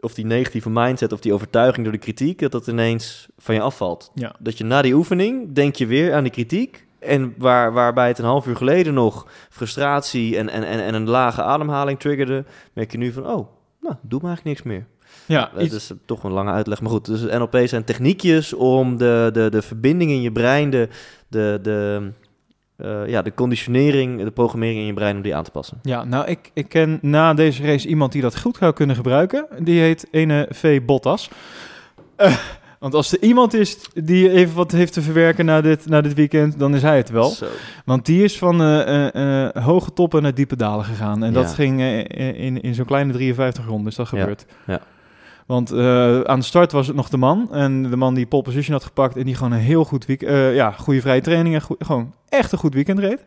Speaker 1: of die negatieve mindset of die overtuiging door de kritiek, dat dat ineens van je afvalt.
Speaker 2: Ja.
Speaker 1: Dat je na die oefening denk je weer aan die kritiek. En waar, waarbij het een half uur geleden nog frustratie en, en, en, en een lage ademhaling triggerde, merk je nu van, oh, nou, doe maar eigenlijk niks meer.
Speaker 2: Ja,
Speaker 1: Dat
Speaker 2: iets-
Speaker 1: is toch een lange uitleg, maar goed. Dus NLP zijn techniekjes om de, de, de verbinding in je brein, de, de, de, eh, ja, de conditionering, de programmering in je brein om die aan te passen.
Speaker 2: Ja, nou, ik, ik ken na deze race iemand die dat goed zou kunnen gebruiken. Die heet ene V. Bottas. Eh, want als er iemand is die even wat heeft te verwerken na dit, na dit weekend, dan is hij het wel.
Speaker 1: Zo.
Speaker 2: Want die is van eh, eh, eh, hoge toppen naar diepe dalen gegaan. En dat ging in, in zo'n kleine 53 ronden is dat
Speaker 1: Ja,
Speaker 2: gebeurd.
Speaker 1: ja.
Speaker 2: Want aan de start was het nog de man. En de man die pole position had gepakt. En die gewoon een heel goed week, ja, goede vrije training. En goe- gewoon echt een goed weekend reed.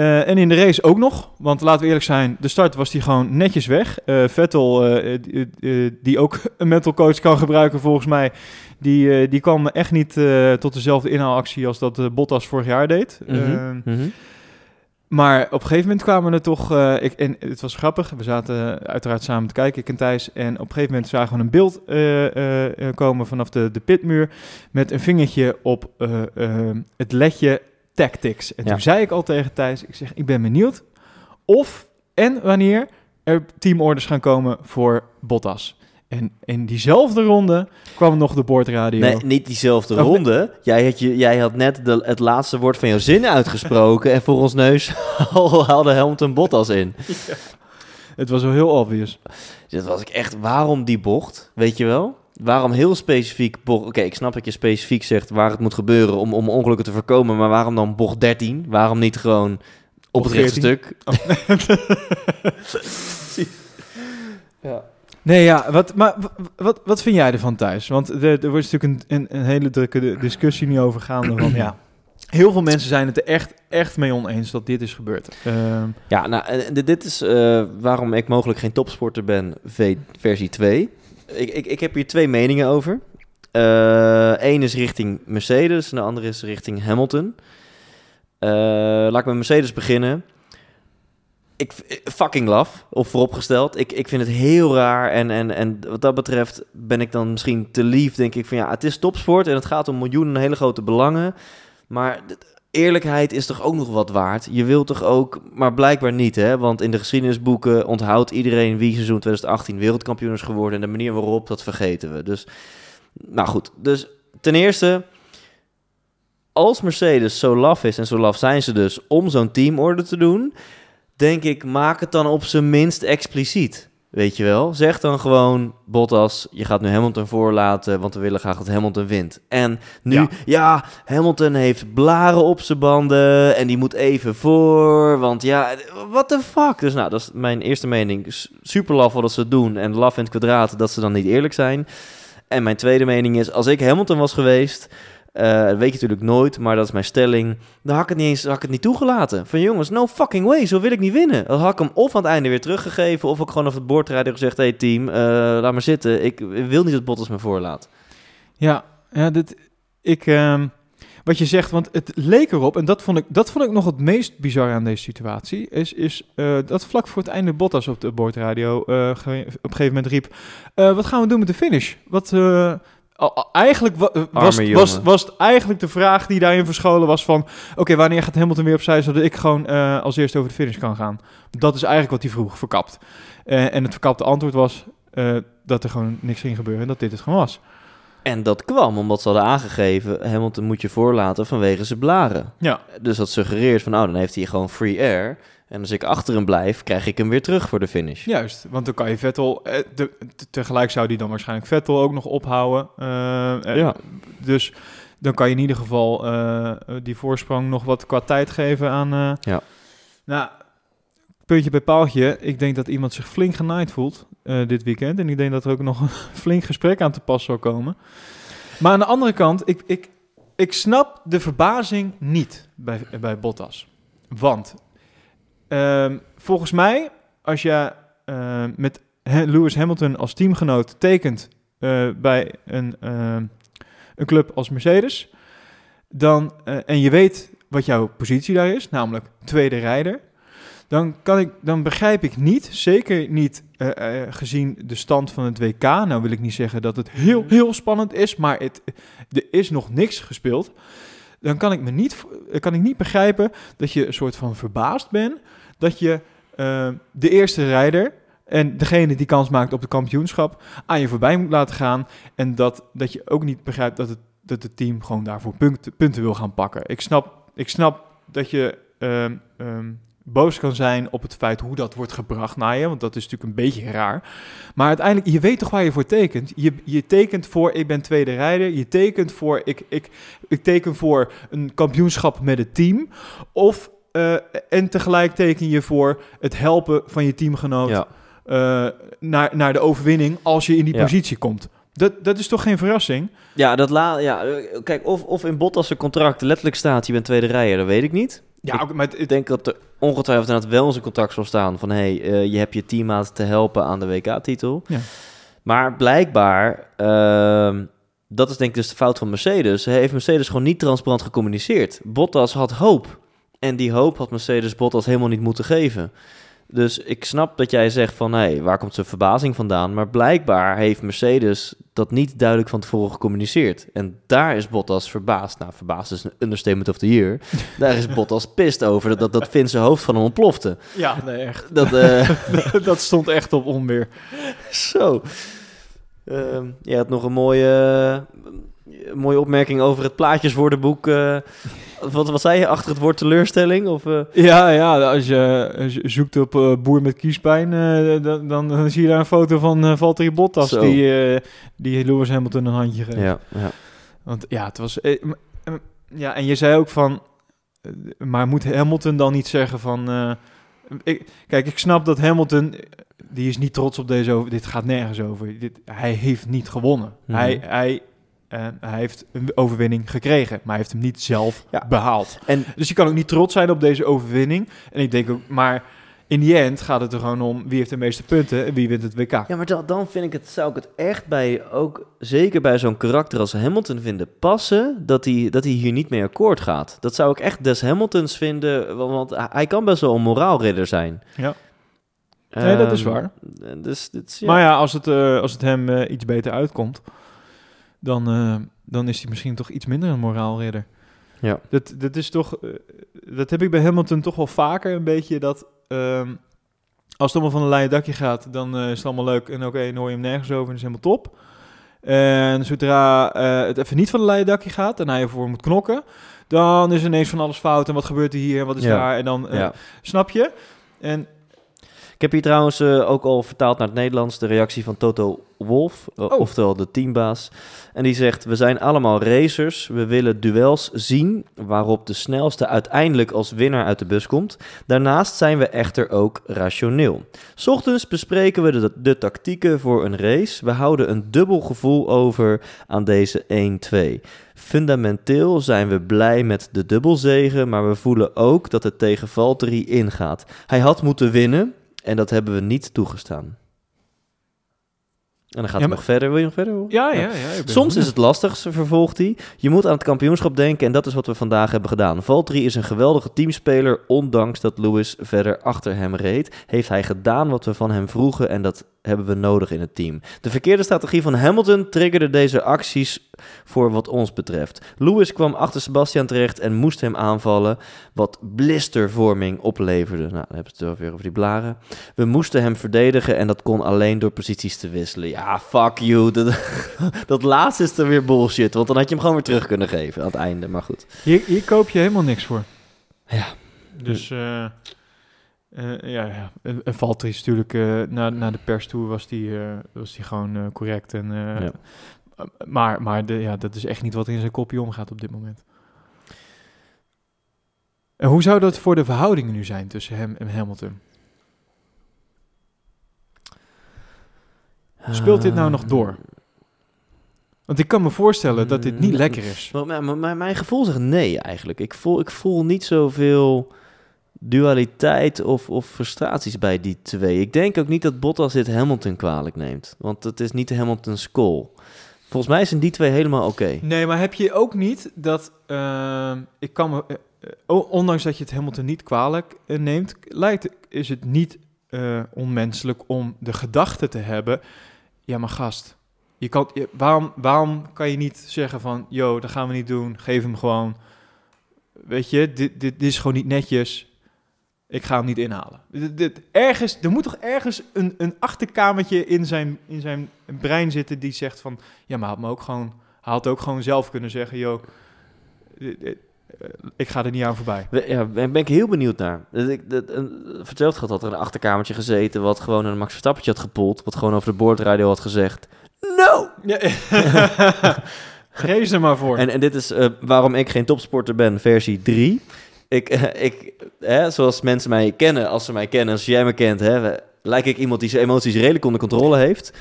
Speaker 2: Eh, en in de race ook nog. Want laten we eerlijk zijn, de start was die gewoon netjes weg. Eh, Vettel, eh, die, die ook een mental coach kan gebruiken volgens mij. Die, die kwam echt niet tot dezelfde inhaalactie als dat Bottas vorig jaar deed.
Speaker 1: Mhm,
Speaker 2: Eh,
Speaker 1: mhm.
Speaker 2: maar op een gegeven moment kwamen er toch... ik, en het was grappig. We zaten uiteraard samen te kijken, ik en Thijs. En op een gegeven moment zagen we een beeld komen vanaf de, de pitmuur... met een vingertje op het ledje tactics. En
Speaker 1: Ja.
Speaker 2: toen zei ik al tegen Thijs, ik zeg, ik ben benieuwd of en wanneer er teamorders gaan komen voor Bottas. En in diezelfde ronde kwam nog de boordradio.
Speaker 1: Nee, niet diezelfde
Speaker 2: Oh, nee.
Speaker 1: ronde. Jij had, je, jij had net de, het laatste woord van jouw zin uitgesproken. en voor ons neus al haalde Hamilton Bottas in.
Speaker 2: Het was wel heel obvious.
Speaker 1: Dus dat was ik echt, waarom die bocht? Weet je wel? Waarom heel specifiek bocht? Oké, ik snap dat je specifiek zegt waar het moet gebeuren om, om ongelukken te voorkomen. Maar waarom dan bocht 13? Waarom niet gewoon op het rechte
Speaker 2: 14?
Speaker 1: stuk? ja.
Speaker 2: Nee, ja, wat, maar wat, wat vind jij ervan thuis? Want er, er wordt natuurlijk een, een, een hele drukke di- discussie nu over gaande. Van, ja, heel veel mensen zijn het er echt, echt mee oneens dat dit is gebeurd. Ehm,
Speaker 1: Ja, nou, dit is eh, waarom ik mogelijk geen topsporter ben, v versie 2. Ik, ik, ik heb hier twee meningen over. Eén is richting Mercedes en de andere is richting Hamilton. Eh, laat ik met Mercedes beginnen. Ik fucking love, of vooropgesteld. Ik, ik vind het heel raar en, en, en wat dat betreft ben ik dan misschien te lief. Denk ik van ja, het is topsport en het gaat om miljoenen hele grote belangen. Maar eerlijkheid is toch ook nog wat waard? Je wilt toch ook, maar blijkbaar niet, hè? Want in de geschiedenisboeken onthoudt iedereen wie seizoen 2018 wereldkampioen is geworden. En de manier waarop, dat vergeten we. Dus, nou goed. Dus ten eerste, als Mercedes zo laf is, en zo laf zijn ze dus, om zo'n teamorde te doen, denk ik, maak het dan op zijn minst expliciet. Weet je wel? Zeg dan gewoon, Bottas, je gaat nu Hamilton voorlaten, want we willen graag dat Hamilton wint. En nu, ja,
Speaker 2: Ja.
Speaker 1: Hamilton heeft blaren op zijn banden en die moet even voor, want ja, what the fuck? Dus nou, dat is mijn eerste mening. Super laf wat ze doen en laf in het kwadraat dat ze dan niet eerlijk zijn. En mijn tweede mening is, als ik Hamilton was geweest, eh, dat weet je natuurlijk nooit, maar dat is mijn stelling. Dan had ik het niet eens had ik het niet toegelaten. Van jongens, no fucking way, zo wil ik niet winnen. Dan had ik hem of aan het einde weer teruggegeven, of ook gewoon op het boordrijder gezegd: hey team, eh, laat maar zitten. Ik wil niet dat Bottas me voorlaat.
Speaker 2: ja, ja dit, ik, ehm, wat je zegt, want het leek erop, en dat vond ik, dat vond ik nog het meest bizar aan deze situatie, is, is eh, dat vlak voor het einde Bottas op de boordradio op een gegeven moment riep, wat gaan we doen met de finish? Wat... al- al- Eigenlijk wa- eh, was,
Speaker 1: Arme
Speaker 2: was, was het eigenlijk de vraag die daarin verscholen was van... Oké, wanneer gaat Hamilton weer opzij, zodat ik gewoon eh, als eerste over de finish kan gaan? Dat is eigenlijk wat hij vroeg, verkapt. Eh, en het verkapte antwoord was dat er gewoon niks ging gebeuren en dat dit het gewoon was.
Speaker 1: En dat kwam omdat ze hadden aangegeven: Hamilton moet je voorlaten vanwege zijn blaren.
Speaker 2: Ja,
Speaker 1: Dus dat suggereert van, oh, dan heeft hij gewoon free air. En als ik achter hem blijf, krijg ik hem weer terug voor de finish.
Speaker 2: juist. Want dan kan je Vettel... eh, de- tegelijk zou die dan waarschijnlijk Vettel ook nog ophouden. Eh, eh,
Speaker 1: Ja.
Speaker 2: Dus dan kan je in ieder geval eh, die voorsprong nog wat qua tijd geven aan...
Speaker 1: Ja.
Speaker 2: Nou, puntje bij paaltje. Ik denk dat iemand zich flink genaaid voelt dit weekend. En ik denk dat er ook nog een flink gesprek aan te pas zal komen. Maar aan de andere kant, ik, ik, ik snap de verbazing niet bij, bij Bottas. Want ehm, volgens mij, als je eh, met Lewis Hamilton als teamgenoot tekent eh, bij een, ehm, een club als Mercedes, dan, eh, en je weet wat jouw positie daar is, namelijk tweede rijder, dan, kan ik, dan begrijp ik niet, zeker niet eh, gezien de stand van het WK. Nou wil ik niet zeggen dat het heel, heel spannend is, maar het, er is nog niks gespeeld. Dan kan ik, me niet, kan ik niet begrijpen dat je een soort van verbaasd bent dat je eh, de eerste rijder en degene die kans maakt op de kampioenschap aan je voorbij moet laten gaan. En dat, dat je ook niet begrijpt dat het, dat het team gewoon daarvoor punten, punten wil gaan pakken. Ik snap, ik snap dat je ehm, ehm, boos kan zijn op het feit hoe dat wordt gebracht naar je, want dat is natuurlijk een beetje raar. Maar uiteindelijk, je weet toch waar je voor tekent? Je, je tekent voor ik ben tweede rijder, je tekent voor ik, ik, ik teken voor een kampioenschap met het team, of eh, en tegelijk teken je voor het helpen van je teamgenoot
Speaker 1: Ja.
Speaker 2: eh, naar, naar de overwinning als je in die
Speaker 1: Ja.
Speaker 2: positie komt. Dat, dat is toch geen verrassing?
Speaker 1: Ja, dat la ja, eh, kijk, of, of in Bottas' contract letterlijk staat, je bent tweede rijder, dat weet ik niet.
Speaker 2: Ja,
Speaker 1: Ik-
Speaker 2: ook met het,
Speaker 1: Ik denk dat er ongetwijfeld inderdaad wel in zijn contract zal staan van... hé, hey, je hebt je teammaat te helpen aan de WK-titel.
Speaker 2: Ja.
Speaker 1: Maar blijkbaar, ehm, dat is denk ik dus de fout van Mercedes... heeft Mercedes gewoon niet transparant gecommuniceerd. Bottas had hoop. En die hoop had Mercedes Bottas helemaal niet moeten geven. Dus ik snap dat jij zegt van... hé, hey, waar komt zijn verbazing vandaan? Maar blijkbaar heeft Mercedes dat niet duidelijk van tevoren gecommuniceerd. En daar is Bottas verbaasd. Nou, verbaasd is een understatement of the year. Daar is Bottas pist over dat, dat, dat Vin zijn hoofd van hem ontplofte.
Speaker 2: ja, nee, echt.
Speaker 1: Dat, eh,
Speaker 2: dat stond echt op onweer.
Speaker 1: zo. Ehm je had nog een mooie, mooie opmerking over het plaatjeswoordenboek. Wat, wat zei je, achter het woord teleurstelling? Of, eh,
Speaker 2: Ja, ja, als je, zoekt op eh, boer met kiespijn, eh, dan, dan, dan zie je daar een foto van eh Valtteri Bottas
Speaker 1: Zo.
Speaker 2: die, die Lewis Hamilton een handje geeft.
Speaker 1: ja, ja.
Speaker 2: Want ja, het was. eh, ja, en je zei ook van. maar moet Hamilton dan niet zeggen van. ik, kijk, ik snap dat Hamilton. Die is niet trots op deze over. Dit gaat nergens over. Dit, hij heeft niet gewonnen.
Speaker 1: Mhm.
Speaker 2: Hij, hij, eh, hij heeft een overwinning gekregen. Maar hij heeft hem niet zelf
Speaker 1: Ja.
Speaker 2: behaald.
Speaker 1: En
Speaker 2: Dus je kan ook niet trots zijn op deze overwinning. En ik denk ook. Maar in die end gaat het er gewoon om. Wie heeft de meeste punten en wie wint het WK.
Speaker 1: Ja, maar dan, dan vind ik het, zou ik het echt bij, ook zeker bij zo'n karakter als Hamilton vinden passen, dat hij, dat hij hier niet mee akkoord gaat. Dat zou ik echt des Hamiltons vinden, want, hij- kan best wel een moraalridder zijn.
Speaker 2: Ja. Nee, dat is
Speaker 1: Ehm,
Speaker 2: waar.
Speaker 1: Dus, dit ja.
Speaker 2: Maar ja, als het, eh, als het hem eh, iets beter uitkomt, dan, eh, dan is hij misschien toch iets minder een moraalridder.
Speaker 1: Ja.
Speaker 2: Dat, dat is toch, eh, dat heb ik bij Hamilton toch wel vaker een beetje dat, ehm, als het allemaal van een leien dakje gaat, dan eh, is het allemaal leuk en oké, dan hoor je hem nergens over en is helemaal top. En zodra het even niet van een leien dakje gaat en hij ervoor moet knokken, dan is ineens van alles fout en wat gebeurt er hier en wat is
Speaker 1: Ja.
Speaker 2: daar en dan,
Speaker 1: ja.
Speaker 2: snap je? En
Speaker 1: Ik heb hier trouwens eh, ook al vertaald naar het Nederlands de reactie van Toto Wolf, eh,
Speaker 2: Oh.
Speaker 1: oftewel de teambaas. En die zegt: We zijn allemaal racers. We willen duels zien waarop de snelste uiteindelijk als winnaar uit de bus komt. Daarnaast zijn we echter ook rationeel. 's Ochtends bespreken we de, de tactieken voor een race. We houden een dubbel gevoel over aan deze 1-2. Fundamenteel zijn we blij met de dubbelzegen, maar we voelen ook dat het tegen Valtteri ingaat. Hij had moeten winnen en dat hebben we niet toegestaan. En dan gaat
Speaker 2: Ja, maar-
Speaker 1: nog verder. Wil je nog verder
Speaker 2: ja, ja, ja.
Speaker 1: Soms is het lastig, vervolgt hij. Je moet aan het kampioenschap denken en dat is wat we vandaag hebben gedaan. Valtteri is een geweldige teamspeler. Ondanks dat Lewis verder achter hem reed, heeft hij gedaan wat we van hem vroegen en dat hebben we nodig in het team. De verkeerde strategie van Hamilton triggerde deze acties voor wat ons betreft. Lewis kwam achter Sebastian terecht en moest hem aanvallen, wat blistervorming opleverde. Nou, dan hebben we het weer over die blaren. We moesten hem verdedigen en dat kon alleen door posities te wisselen. Ja, fuck you. Dat, dat laatste is dan weer bullshit, want dan had je hem gewoon weer terug kunnen geven aan het einde. Maar goed.
Speaker 2: Hier, hier koop je helemaal niks voor.
Speaker 1: Ja.
Speaker 2: Dus eh, eh, ja, ja. En, en Valtteri is natuurlijk eh na, na de pers toe was die, eh, was die gewoon correct. En,
Speaker 1: Ja.
Speaker 2: Maar, maar de, ja, dat is echt niet wat in zijn kopje omgaat op dit moment. En hoe zou dat voor de verhoudingen nu zijn tussen hem en Hamilton? Speelt dit nou nog door? Want ik kan me voorstellen dat dit niet
Speaker 1: Mm,
Speaker 2: lekker is.
Speaker 1: Maar, maar, maar mijn gevoel zegt nee eigenlijk. Ik voel, ik voel niet zoveel dualiteit of, of frustraties bij die twee. Ik denk ook niet dat Bottas dit Hamilton kwalijk neemt. Want het is niet Hamilton's call. Volgens mij zijn die twee helemaal oké.
Speaker 2: Nee, maar heb je ook niet dat... ehm, ik kan me... eh, eh, ondanks dat je het Hamilton niet kwalijk eh, neemt... Lijkt, is het niet onmenselijk om de gedachte te hebben... Ja, maar gast... Je kan, je- waarom, waarom kan je niet zeggen van... Yo, dat gaan we niet doen. Geef hem gewoon... Weet je, dit, dit is gewoon niet netjes. Ik ga hem niet inhalen. Ergens, er moet toch ergens een, een achterkamertje in zijn, in zijn brein zitten... die zegt van... Ja, maar had me ook gewoon... Had ook gewoon zelf kunnen zeggen... Dit- eh, ik ga er niet aan voorbij.
Speaker 1: Ja, ben, ben ik heel benieuwd naar. Verteld gaat dat er een achterkamertje gezeten... wat gewoon een Max Verstappetje had gepoeld... wat gewoon over de boordradio had gezegd... No!
Speaker 2: Gees er maar voor.
Speaker 1: En, en dit is eh, waarom ik geen topsporter ben, versie 3. Ik, eh, ik hè, zoals mensen mij kennen, als ze mij kennen, als jij me kent, hè, lijk ik iemand die zijn emoties redelijk onder controle heeft.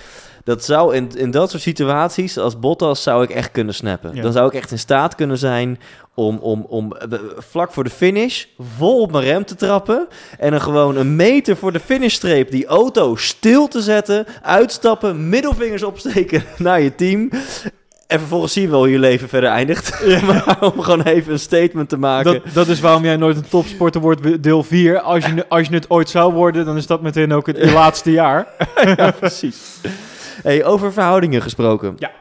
Speaker 1: Dat zou in, in dat soort situaties, als Bottas, zou ik echt kunnen snappen.
Speaker 2: Ja.
Speaker 1: Dan zou ik echt in staat kunnen zijn om, om, om eh, vlak voor de finish vol op mijn rem te trappen. En dan gewoon een meter voor de finishstreep die auto stil te zetten, uitstappen, middelvingers opsteken naar je team. En vervolgens zie je wel hoe je leven verder eindigt. maar om gewoon even een statement te maken.
Speaker 2: Dat, dat is waarom jij nooit een topsporter wordt, deel 4. Als je, als je het ooit zou worden, dan is dat meteen ook het je laatste jaar.
Speaker 1: ja, precies. Hey, over verhoudingen gesproken.
Speaker 2: Ja.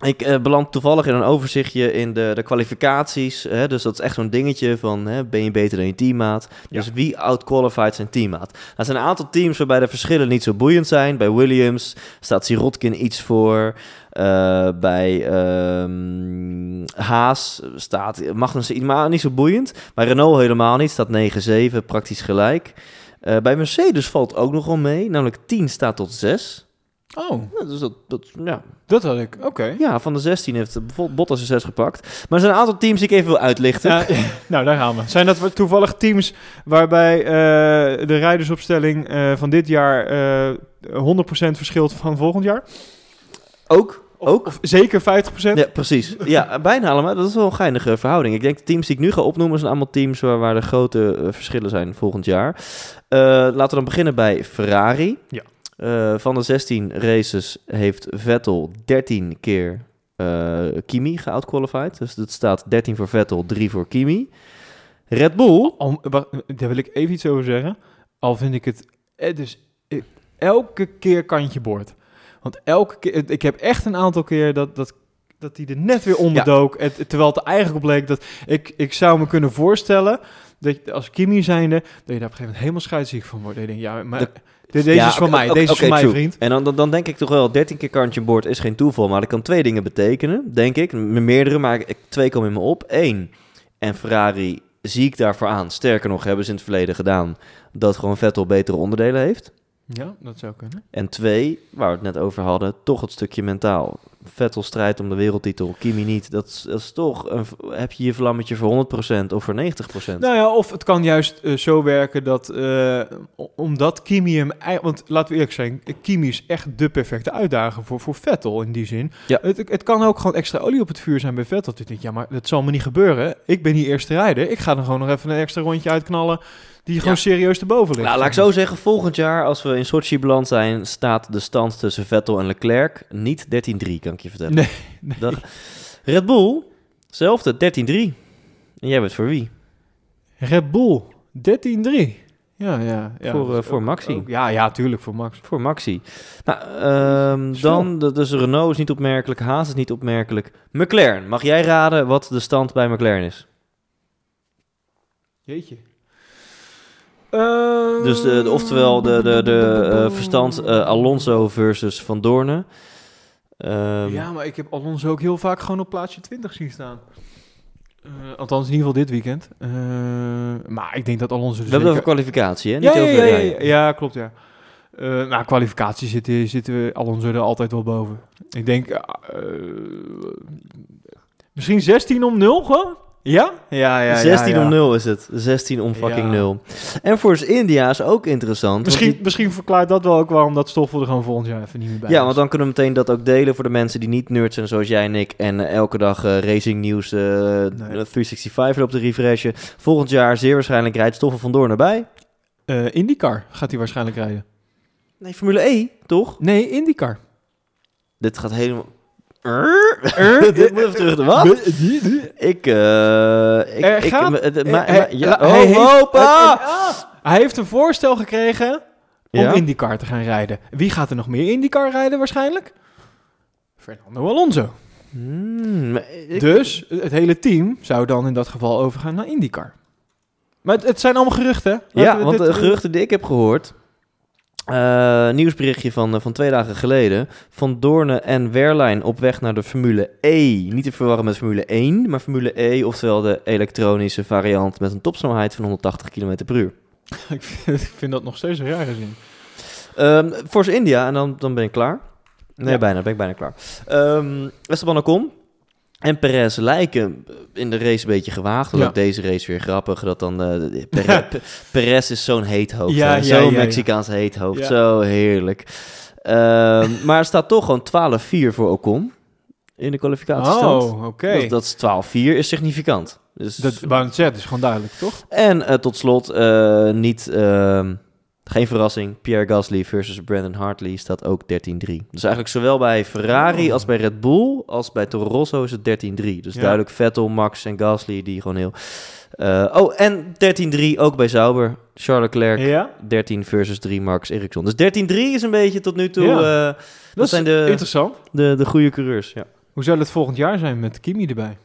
Speaker 1: Ik eh, beland toevallig in een overzichtje in de, de kwalificaties. Hè, dus dat is echt zo'n dingetje van, hè, ben je beter dan je teammaat? Dus wie outqualified zijn teammaat? Er zijn een aantal teams waarbij de verschillen niet zo boeiend zijn. Bij Williams staat Sirotkin iets voor. Eh, bij ehm, Haas staat Magnussen iets, maar niet zo boeiend. Bij Renault helemaal niet, staat 9-7, praktisch gelijk. Eh, bij Mercedes valt ook nog wel mee, namelijk 10 staat tot 6.
Speaker 2: Oh,
Speaker 1: Ja, dus dat, dat, ja.
Speaker 2: Dat had ik. Oké.
Speaker 1: ja, van de 16 heeft bijvoorbeeld Bottas een 6 gepakt. Maar er zijn een aantal teams die ik even wil uitlichten.
Speaker 2: Ja, nou, daar gaan we. Zijn dat toevallig teams waarbij eh, de rijdersopstelling eh, van dit jaar eh 100% verschilt van volgend jaar?
Speaker 1: Ook,
Speaker 2: Of,
Speaker 1: ook.
Speaker 2: of zeker 50%?
Speaker 1: Ja, precies. Ja, bijna allemaal. Dat is wel een geinige verhouding. Ik denk de teams die ik nu ga opnoemen zijn allemaal teams waar, waar de grote eh, verschillen zijn volgend jaar. Eh, laten we dan beginnen bij Ferrari.
Speaker 2: Ja.
Speaker 1: Eh, van de 16 races heeft Vettel 13 keer eh, Kimi geoutqualified. Dus dat staat 13 voor Vettel, 3 voor Kimi. Red Bull.
Speaker 2: Daar wil ik even iets over zeggen. Al vind ik het... Eh, elke keer kantje boord. Want elke keer... Ik heb echt een aantal keer dat... dat dat hij er net weer onderdook. Het, terwijl het eigenlijk bleek dat... Ik, ik zou me kunnen voorstellen... Dat je als Kimi zijnde... Dat je daar op een gegeven moment helemaal scheidsziek van wordt. Dat je denkt, ja, maar...
Speaker 1: De-
Speaker 2: deze
Speaker 1: Ja,
Speaker 2: is van mij. Deze is van mij, vriend.
Speaker 1: En dan, dan, dan denk ik toch wel, 13 keer kantje boord is geen toeval, maar dat kan twee dingen betekenen, denk ik. Meerdere, maar ik, twee komen in me op. Eén, en Ferrari zie ik daarvoor aan. Sterker nog, hebben ze in het verleden gedaan dat gewoon Vettel betere onderdelen heeft.
Speaker 2: Ja, dat zou kunnen.
Speaker 1: En twee, waar we het net over hadden, toch het stukje mentaal. Vettel strijdt om de wereldtitel, Kimi niet. Dat is, dat is toch, een, heb je je vlammetje voor 100% of voor 90%?
Speaker 2: Nou ja, of het kan juist eh, zo werken dat, eh, omdat Kimi hem... Want laten we eerlijk zijn, Kimi is echt de perfecte uitdager voor, voor Vettel in die zin.
Speaker 1: Ja.
Speaker 2: Het, het kan ook gewoon extra olie op het vuur zijn bij Vettel. Dat je denkt, ja, maar dat zal me niet gebeuren. Ik ben hier eerste rijder. Ik ga er gewoon nog even een extra rondje uitknallen die gewoon
Speaker 1: Ja.
Speaker 2: serieus te boven ligt.
Speaker 1: Nou, laat ik zo zeggen, volgend jaar als we in Sochi beland zijn, staat de stand tussen Vettel en Leclerc niet 13-3, kan ik je vertellen.
Speaker 2: Nee, nee.
Speaker 1: Dat, Red Bull, hetzelfde, 13-3. En jij bent voor wie?
Speaker 2: Red Bull, 13-3. Ja, ja. ja.
Speaker 1: Voor, eh, voor Maxi.
Speaker 2: ook- ja, ja, tuurlijk, voor Max.
Speaker 1: Voor Maxi. Nou,
Speaker 2: Snel.
Speaker 1: dan, dus Renault is niet opmerkelijk, Haas is niet opmerkelijk. McLaren, mag jij raden wat de stand bij McLaren is?
Speaker 2: Jeetje.
Speaker 1: Dus de, de- oftewel de, de, de eh, verstand eh, Alonso versus Van Doornen. Ehm,
Speaker 2: ja, maar ik heb Alonso ook heel vaak gewoon op plaatsje 20 zien staan. Eh, althans, in ieder geval dit weekend. Eh, maar ik denk dat Alonso...
Speaker 1: we hebben het over kwalificatie, hè? Niet
Speaker 2: ja,
Speaker 1: over,
Speaker 2: ja, ja, ja, klopt, ja. Eh nou, kwalificatie zitten, zitten we Alonso er altijd wel boven. Ik denk... misschien 16 om 0 gewoon? Ja? Ja, ja,
Speaker 1: 16
Speaker 2: ja, ja.
Speaker 1: om 0 is het. 16 om fucking
Speaker 2: Ja.
Speaker 1: 0. En voor India is ook interessant.
Speaker 2: Misschien,
Speaker 1: die-
Speaker 2: misschien verklaart dat wel ook waarom dat Stoffel er gewoon volgend jaar even niet meer bij
Speaker 1: ja,
Speaker 2: is.
Speaker 1: want dan kunnen we meteen dat ook delen voor de mensen die niet nerds zijn zoals jij en ik. En eh, elke dag eh, racing nieuws eh, 365 op de refreshen. Volgend jaar zeer waarschijnlijk rijdt Stoffel van Doorn erbij.
Speaker 2: Eh, IndyCar gaat hij waarschijnlijk rijden.
Speaker 1: Nee, Formule E, toch?
Speaker 2: Nee, IndyCar.
Speaker 1: Dit gaat helemaal... Dit moet even terug. Wat? Ik, eh... ik,
Speaker 2: Er
Speaker 1: ik,
Speaker 2: gaat-
Speaker 1: ma- ma- ja,
Speaker 2: hij
Speaker 1: oh,
Speaker 2: heeft-! Hij heeft een voorstel gekregen om
Speaker 1: Ja?
Speaker 2: IndyCar te gaan rijden. Wie gaat er nog meer IndyCar rijden waarschijnlijk? Fernando Alonso.
Speaker 1: Hmm, ik-
Speaker 2: Dus het hele team zou dan in dat geval overgaan naar IndyCar. Maar het, het zijn allemaal geruchten.
Speaker 1: Ja, want de geruchten die ik heb gehoord... Eh, nieuwsberichtje van, eh, van twee dagen geleden. Van Doorne en Werlijn op weg naar de Formule E. Niet te verwarren met Formule 1, maar Formule E, oftewel de elektronische variant met een topsnelheid van 180 km per uur.
Speaker 2: ik, vind, ik vind dat nog steeds een raar gezien.
Speaker 1: Ehm Force India, en dan, dan ben ik klaar. Nee,
Speaker 2: Ja.
Speaker 1: bijna, ben ik bijna klaar. Ehm Esteban Ocon en Perez lijken in de race een beetje gewaagd.
Speaker 2: Ja.
Speaker 1: ook deze race weer grappig. Dat dan, eh, Perez, Pe- Perez is zo'n heet hoofd.
Speaker 2: Ja,
Speaker 1: zo'n. Mexicaans heet hoofd. Zo heerlijk. Ehm, maar er staat toch gewoon 12-4 voor Ocon in de kwalificatiestand.
Speaker 2: Oh, oké.
Speaker 1: Dat, dat is 12-4 is significant. Dus,
Speaker 2: Dat wou zeggen, is gewoon duidelijk, toch?
Speaker 1: en eh, tot slot, eh, niet, ehm, geen verrassing, Pierre Gasly versus Brandon Hartley staat ook 13-3. Dus eigenlijk zowel bij Ferrari als bij Red Bull als bij Toro Rosso is het 13-3. Dus
Speaker 2: Ja.
Speaker 1: duidelijk Vettel, Max en Gasly die gewoon heel... Eh, oh, en 13-3 ook bij Sauber. Charles Leclerc,
Speaker 2: Ja,
Speaker 1: 13 versus 3 Max Ericsson. Dus 13-3 is een beetje tot nu toe...
Speaker 2: Ja.
Speaker 1: eh,
Speaker 2: dat,
Speaker 1: zijn de-
Speaker 2: interessant.
Speaker 1: de, de goede coureurs, ja.
Speaker 2: Hoe zou het volgend jaar zijn met Kimi erbij?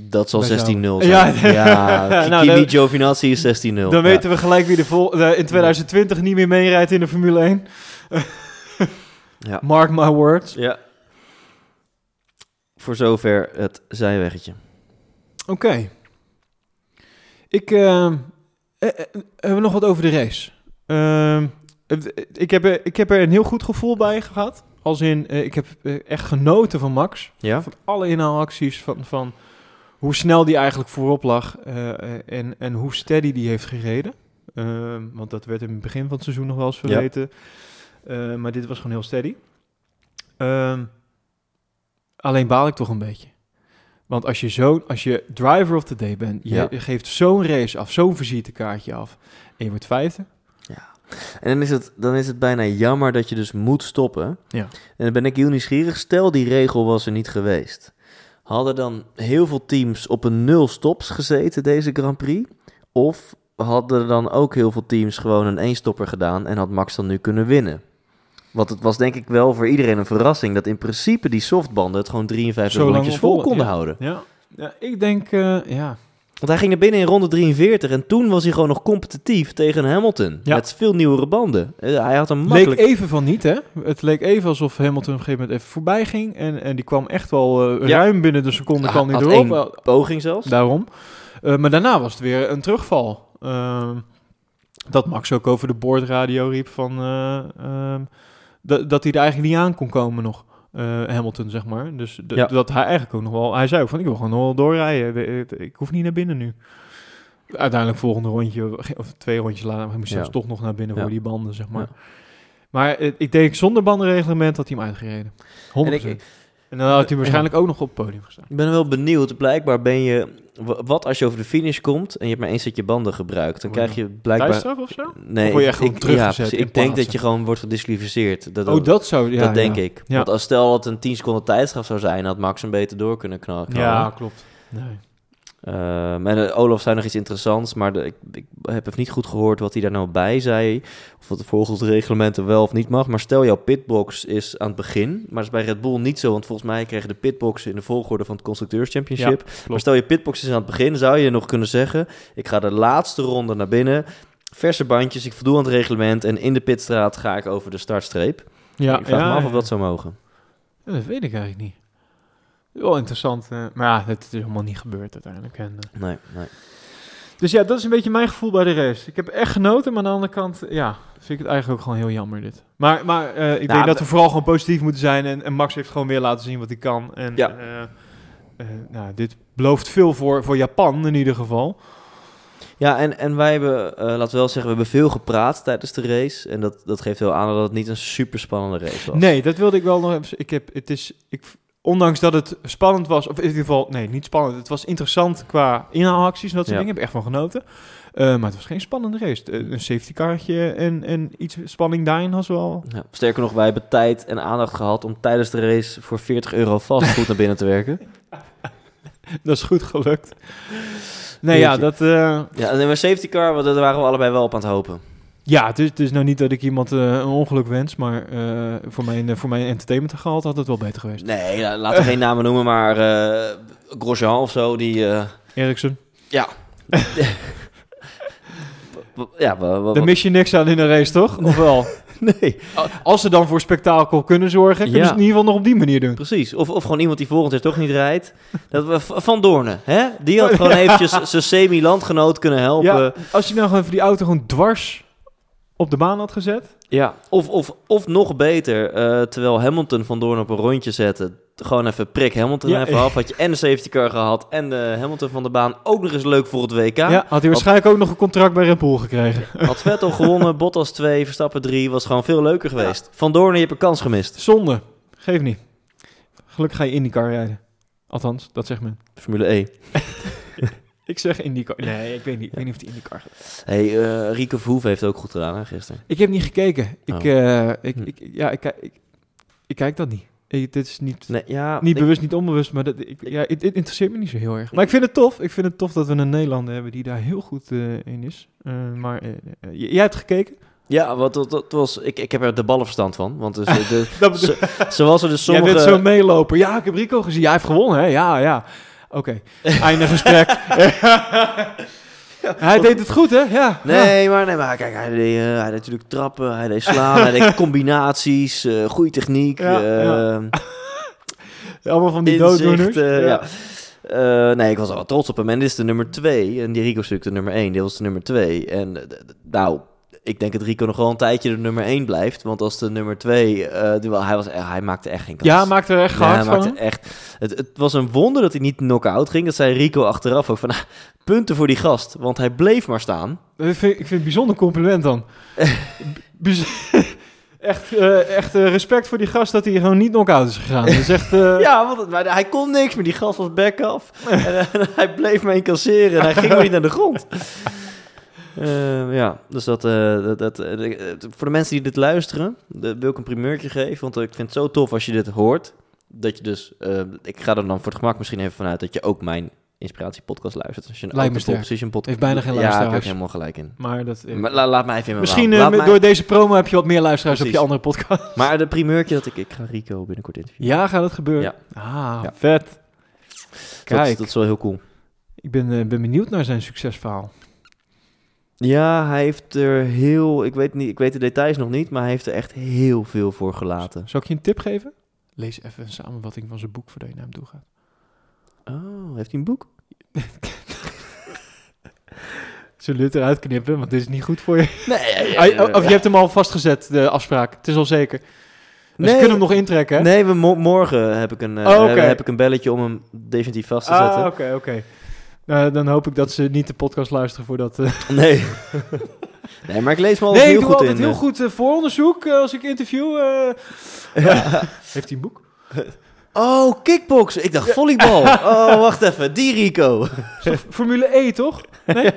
Speaker 1: Dat zal
Speaker 2: Bij
Speaker 1: 16-0
Speaker 2: Sauber.
Speaker 1: zijn.
Speaker 2: Ja.
Speaker 1: Ja,
Speaker 2: Nou,
Speaker 1: Kimi Giovinazzi is 16-0.
Speaker 2: Dan
Speaker 1: Ja.
Speaker 2: weten we gelijk wie de vol eh, in 2020 niet meer meerijdt in de Formule 1.
Speaker 1: Ja.
Speaker 2: Mark my words.
Speaker 1: Ja. Voor zover het zijweggetje.
Speaker 2: Oké. Ik eh, eh, eh, hebben we nog wat over de race. Ehm, eh, ik, heb, er- ik heb er een heel goed gevoel bij gehad. Als in, eh, ik heb eh, echt genoten van Max.
Speaker 1: Ja?
Speaker 2: Van alle inhaalacties, van, van hoe snel die eigenlijk voorop lag eh, eh, en, en hoe steady die heeft gereden. Ehm, want dat werd in het begin van het seizoen nog wel eens verweten. Eh, maar dit was gewoon heel steady. Ehm, alleen baal ik toch een beetje. Want als je, zo, als je driver of the day bent, je,
Speaker 1: Ja.
Speaker 2: geeft zo'n race af, zo'n visitekaartje af, en je wordt vijfde.
Speaker 1: En dan is, het, dan is het bijna jammer dat je dus moet stoppen.
Speaker 2: Ja.
Speaker 1: En dan ben ik heel nieuwsgierig. Stel, die regel was er niet geweest. Hadden dan heel veel teams op een nul stops gezeten deze Grand Prix? Of hadden dan ook heel veel teams gewoon een één-stopper gedaan en had Max dan nu kunnen winnen? Want het was denk ik wel voor iedereen een verrassing dat in principe die softbanden het gewoon 53
Speaker 2: Zo lang
Speaker 1: rondjes vol konden
Speaker 2: ja.
Speaker 1: houden.
Speaker 2: Ja, ja ik denk, eh, ja.
Speaker 1: Want hij ging naar binnen in ronde 43 en toen was hij gewoon nog competitief tegen Hamilton.
Speaker 2: Ja.
Speaker 1: Met veel nieuwere banden. Eh, Hij had
Speaker 2: Leek
Speaker 1: makkelijk...
Speaker 2: even van niet, hè? Het leek even alsof Hamilton op een gegeven moment even voorbij ging. En, en die kwam echt wel eh,
Speaker 1: Ja.
Speaker 2: ruim binnen de seconde
Speaker 1: Hij
Speaker 2: kwam hij erop.
Speaker 1: poging zelfs.
Speaker 2: Daarom. Eh, maar daarna was het weer een terugval. Ehm, dat Max ook over de boordradio riep van... eh, ehm, dat hij er eigenlijk niet aan kon komen nog. Eh, Hamilton, zeg maar. Dus
Speaker 1: Ja.
Speaker 2: dat hij eigenlijk ook nog wel... Hij zei ook van, ik wil gewoon nog wel doorrijden. De- de- Ik hoef niet naar binnen nu. Uiteindelijk volgende rondje, of twee rondjes later, hij
Speaker 1: Ja.
Speaker 2: zelfs toch nog naar binnen
Speaker 1: Ja.
Speaker 2: voor die banden, zeg maar. Maar ik denk, zonder bandenreglement had hij hem uitgereden. 100%.
Speaker 1: En
Speaker 2: En, dan had hij waarschijnlijk ook nog op het podium gestaan.
Speaker 1: Ik ben wel benieuwd. Blijkbaar ben je... Wat als je over de finish komt en je hebt maar één setje banden gebruikt? Dan krijg je blijkbaar...
Speaker 2: Thuisstraf of zo?
Speaker 1: Nee,
Speaker 2: Of word je
Speaker 1: ik-
Speaker 2: gewoon
Speaker 1: ik,
Speaker 2: teruggezet
Speaker 1: ja, precies.
Speaker 2: in
Speaker 1: Ik denk dat je gewoon wordt gedisqualificeerd. Dat,
Speaker 2: Oh, dat zou... Ja,
Speaker 1: dat denk
Speaker 2: ja.
Speaker 1: ik.
Speaker 2: Ja.
Speaker 1: Want als stel dat het een 10 seconden tijdstraf zou zijn, had Max hem beter door kunnen knal- knallen.
Speaker 2: Ja, klopt. Nee.
Speaker 1: Ehm, en eh, Olaf zei nog iets interessants, maar de, ik, ik heb even niet goed gehoord wat hij daar nou bij zei. Of dat volgens de reglementen wel of niet mag. Maar stel jouw pitbox is aan het begin. Maar dat is bij Red Bull niet zo, want volgens mij kregen de pitboxen in de volgorde van het Constructeurs Championship. maar stel je pitbox is aan het begin, zou je nog kunnen zeggen: ik ga de laatste ronde naar binnen. Verse bandjes, ik voldoe aan het reglement. En in de pitstraat ga ik over de startstreep.
Speaker 2: Ja,
Speaker 1: ik vraag
Speaker 2: ja,
Speaker 1: me af of dat zou mogen.
Speaker 2: Ja, dat weet ik eigenlijk niet. Wel interessant. eh, maar ja, het is helemaal niet gebeurd uiteindelijk. En, eh,
Speaker 1: Nee, nee.
Speaker 2: dus ja, dat is een beetje mijn gevoel bij de race. Ik heb echt genoten, maar aan de andere kant, ja, vind ik het eigenlijk ook gewoon heel jammer dit. Maar, maar eh, ik
Speaker 1: Nou,
Speaker 2: denk dat
Speaker 1: we-
Speaker 2: vooral gewoon positief moeten zijn. En, en Max heeft gewoon weer laten zien wat hij kan. En
Speaker 1: Ja.
Speaker 2: nou, dit belooft veel voor, voor Japan in ieder geval.
Speaker 1: Ja, en, en wij hebben, eh, laten we wel zeggen, we hebben veel gepraat tijdens de race. En dat, dat geeft wel aan dat het niet een super spannende race was.
Speaker 2: Nee, dat wilde ik wel nog even. Ik heb, het is, ik, ondanks dat het spannend was, of in ieder geval, nee, niet spannend. Het was interessant qua inhaalacties en dat soort
Speaker 1: Ja.
Speaker 2: dingen. Ik heb echt van genoten. Eh, maar het was geen spannende race. Eh, Een safety cartje en, en iets spanning daarin was wel.
Speaker 1: Ja, sterker nog, wij hebben tijd en aandacht gehad om tijdens de race voor 40 euro vast goed naar binnen te werken.
Speaker 2: Dat is goed gelukt. Nee, ja, dat. eh,
Speaker 1: Ja, en mijn safety car, want daar waren we allebei wel op aan het hopen.
Speaker 2: Ja, het is, het is nou niet dat ik iemand eh, een ongeluk wens, maar eh, voor, mijn, eh, voor mijn entertainment gehaald had het wel beter geweest.
Speaker 1: Nee, la- laten we geen namen noemen, maar Grosjean of zo, die... w- ja, wa-
Speaker 2: Daar mis je niks aan in een race, toch? Of wel?
Speaker 1: nee,
Speaker 2: Als ze dan voor spektakel kunnen zorgen, kunnen
Speaker 1: Ja.
Speaker 2: ze het in ieder geval nog op die manier doen.
Speaker 1: precies. Of, of gewoon iemand die volgend jaar toch niet rijdt. Dat we, Van Doornen, hè? Die had gewoon eventjes zijn semi-landgenoot kunnen helpen.
Speaker 2: Ja, als je nou gewoon even die auto gewoon dwars op de baan had gezet.
Speaker 1: Ja, of, of, of nog beter, eh, terwijl Hamilton Van Doorn op een rondje zette, gewoon even prik Hamilton
Speaker 2: Ja.
Speaker 1: even af. Had je en de safety car gehad en de Hamilton van de baan. Ook nog eens leuk voor het WK.
Speaker 2: Ja, had hij waarschijnlijk ook nog een contract bij Red Bull gekregen.
Speaker 1: Had Vettel gewonnen, Bottas 2, Verstappen 3, was gewoon veel leuker geweest. Van Doorn, je hebt een kans gemist.
Speaker 2: Zonde. Geef niet. Gelukkig ga je IndyCar rijden. Althans, dat zegt men.
Speaker 1: Formule E.
Speaker 2: Ik zeg IndyCar. Nee, ik weet niet. Ik weet niet of die IndyCar gaat.
Speaker 1: Hey, eh, Rico Verhoeven heeft ook goed gedaan hè, gisteren.
Speaker 2: Ik heb niet gekeken. Ik,
Speaker 1: Oh.
Speaker 2: eh, ik,
Speaker 1: Hm.
Speaker 2: ik, ja, ik, ik, ik kijk dat niet. Ik, dit is niet,
Speaker 1: Nee, ja,
Speaker 2: niet
Speaker 1: ik-
Speaker 2: bewust, niet onbewust, maar dat, ik, ja, het, het interesseert me niet zo heel erg. Maar ik vind het tof. Ik vind het tof dat we een Nederlander hebben die daar heel goed eh, in is. Maar jij hebt gekeken?
Speaker 1: Ja, wat dat, dat was, ik, ik heb er de ballenverstand van. Want dus, de,
Speaker 2: Dat bedoel-
Speaker 1: zo- zoals er dus
Speaker 2: Jij
Speaker 1: sommige...
Speaker 2: bent zo'n meeloper. Ja, ik heb Rico gezien. Jij heeft gewonnen, hè? Ja, ja. Oké. Einde gesprek. Hij deed het goed, hè? Ja.
Speaker 1: Nee, maar, nee, maar kijk, hij deed, eh, hij deed natuurlijk trappen, hij deed slaan, hij deed combinaties, eh goede techniek.
Speaker 2: Ja, ja.
Speaker 1: ehm,
Speaker 2: Allemaal van die
Speaker 1: inzicht,
Speaker 2: dooddoeners.
Speaker 1: ja. Eh, nee, ik was wel trots op hem. En dit is de nummer twee. En die Rico is natuurlijk de nummer één. Dit was de nummer twee. En d- d- nou, ik denk dat Rico nog wel een tijdje de nummer één blijft. Want als de nummer twee... eh, die wel- hij, was, eh, hij maakte echt geen kans.
Speaker 2: Ja, maakte er echt gehard van.
Speaker 1: echt... Het, het was een wonder dat hij niet knock-out ging. Dat zei Rico achteraf ook van... "Ah, punten voor die gast. Want hij bleef maar staan.
Speaker 2: Dat vind, ik vind het bijzonder compliment dan. Echt eh, echt eh, respect voor die gast dat hij gewoon niet knock-out is gegaan. Is echt... eh,
Speaker 1: Ja, want het- maar hij kon niks meer. Die gast was back af. en, eh, hij bleef maar incasseren en hij ging niet naar de grond. Eh, ja, dus dat, eh, dat, dat eh, voor de mensen die dit luisteren, wil ik een primeurtje geven. Want ik vind het zo tof als je dit hoort. Dat je dus, eh, ik ga er dan voor het gemak misschien even vanuit dat je ook mijn inspiratiepodcast luistert. Als je een
Speaker 2: Lijkt me.
Speaker 1: Position podcast.
Speaker 2: Heeft bijna geen
Speaker 1: Ja, daar heb
Speaker 2: luisteraars.
Speaker 1: je helemaal gelijk in.
Speaker 2: Maar dat...
Speaker 1: Maar la- laat mij even in mijn
Speaker 2: misschien
Speaker 1: mij-
Speaker 2: door deze promo heb je wat meer luisteraars op je andere podcast.
Speaker 1: Maar de primeurtje dat ik, ik ga Rico binnenkort interviewen.
Speaker 2: Ja, gaat het gebeuren?
Speaker 1: Ja.
Speaker 2: Ah,
Speaker 1: Ja.
Speaker 2: vet.
Speaker 1: Dat, is-
Speaker 2: Kijk,
Speaker 1: dat is wel heel cool.
Speaker 2: ik ben, ben benieuwd naar zijn succesverhaal.
Speaker 1: Ja, hij heeft er heel... Ik weet, niet, ik weet de details nog niet, maar hij heeft er echt heel veel voor gelaten.
Speaker 2: Zal ik je een tip geven? Lees even een samenvatting van zijn boek voordat je naar hem toe gaat.
Speaker 1: Oh, heeft hij een boek?
Speaker 2: Zullen we het eruit knippen, want dit is niet goed voor je.
Speaker 1: Nee,
Speaker 2: of je hebt hem al vastgezet, de afspraak. Het is al zeker. Dus
Speaker 1: Nee.
Speaker 2: kunt hem nog intrekken, hè?
Speaker 1: Nee, we mo- morgen heb ik, een, eh,
Speaker 2: Oh,
Speaker 1: heb ik een belletje om hem definitief vast te
Speaker 2: Ah,
Speaker 1: zetten.
Speaker 2: oké, oké. Nou, dan hoop ik dat ze niet de podcast luisteren voordat... eh
Speaker 1: Nee. nee, maar ik lees me al
Speaker 2: nee,
Speaker 1: heel
Speaker 2: ik doe
Speaker 1: goed
Speaker 2: altijd
Speaker 1: in.
Speaker 2: heel
Speaker 1: eh.
Speaker 2: goed eh, vooronderzoek eh, als ik interview. eh. Heeft hij een boek?
Speaker 1: Oh, kickboksen. Ik dacht volleybal. Oh, wacht even. Die Rico.
Speaker 2: Formule E, toch? Nee?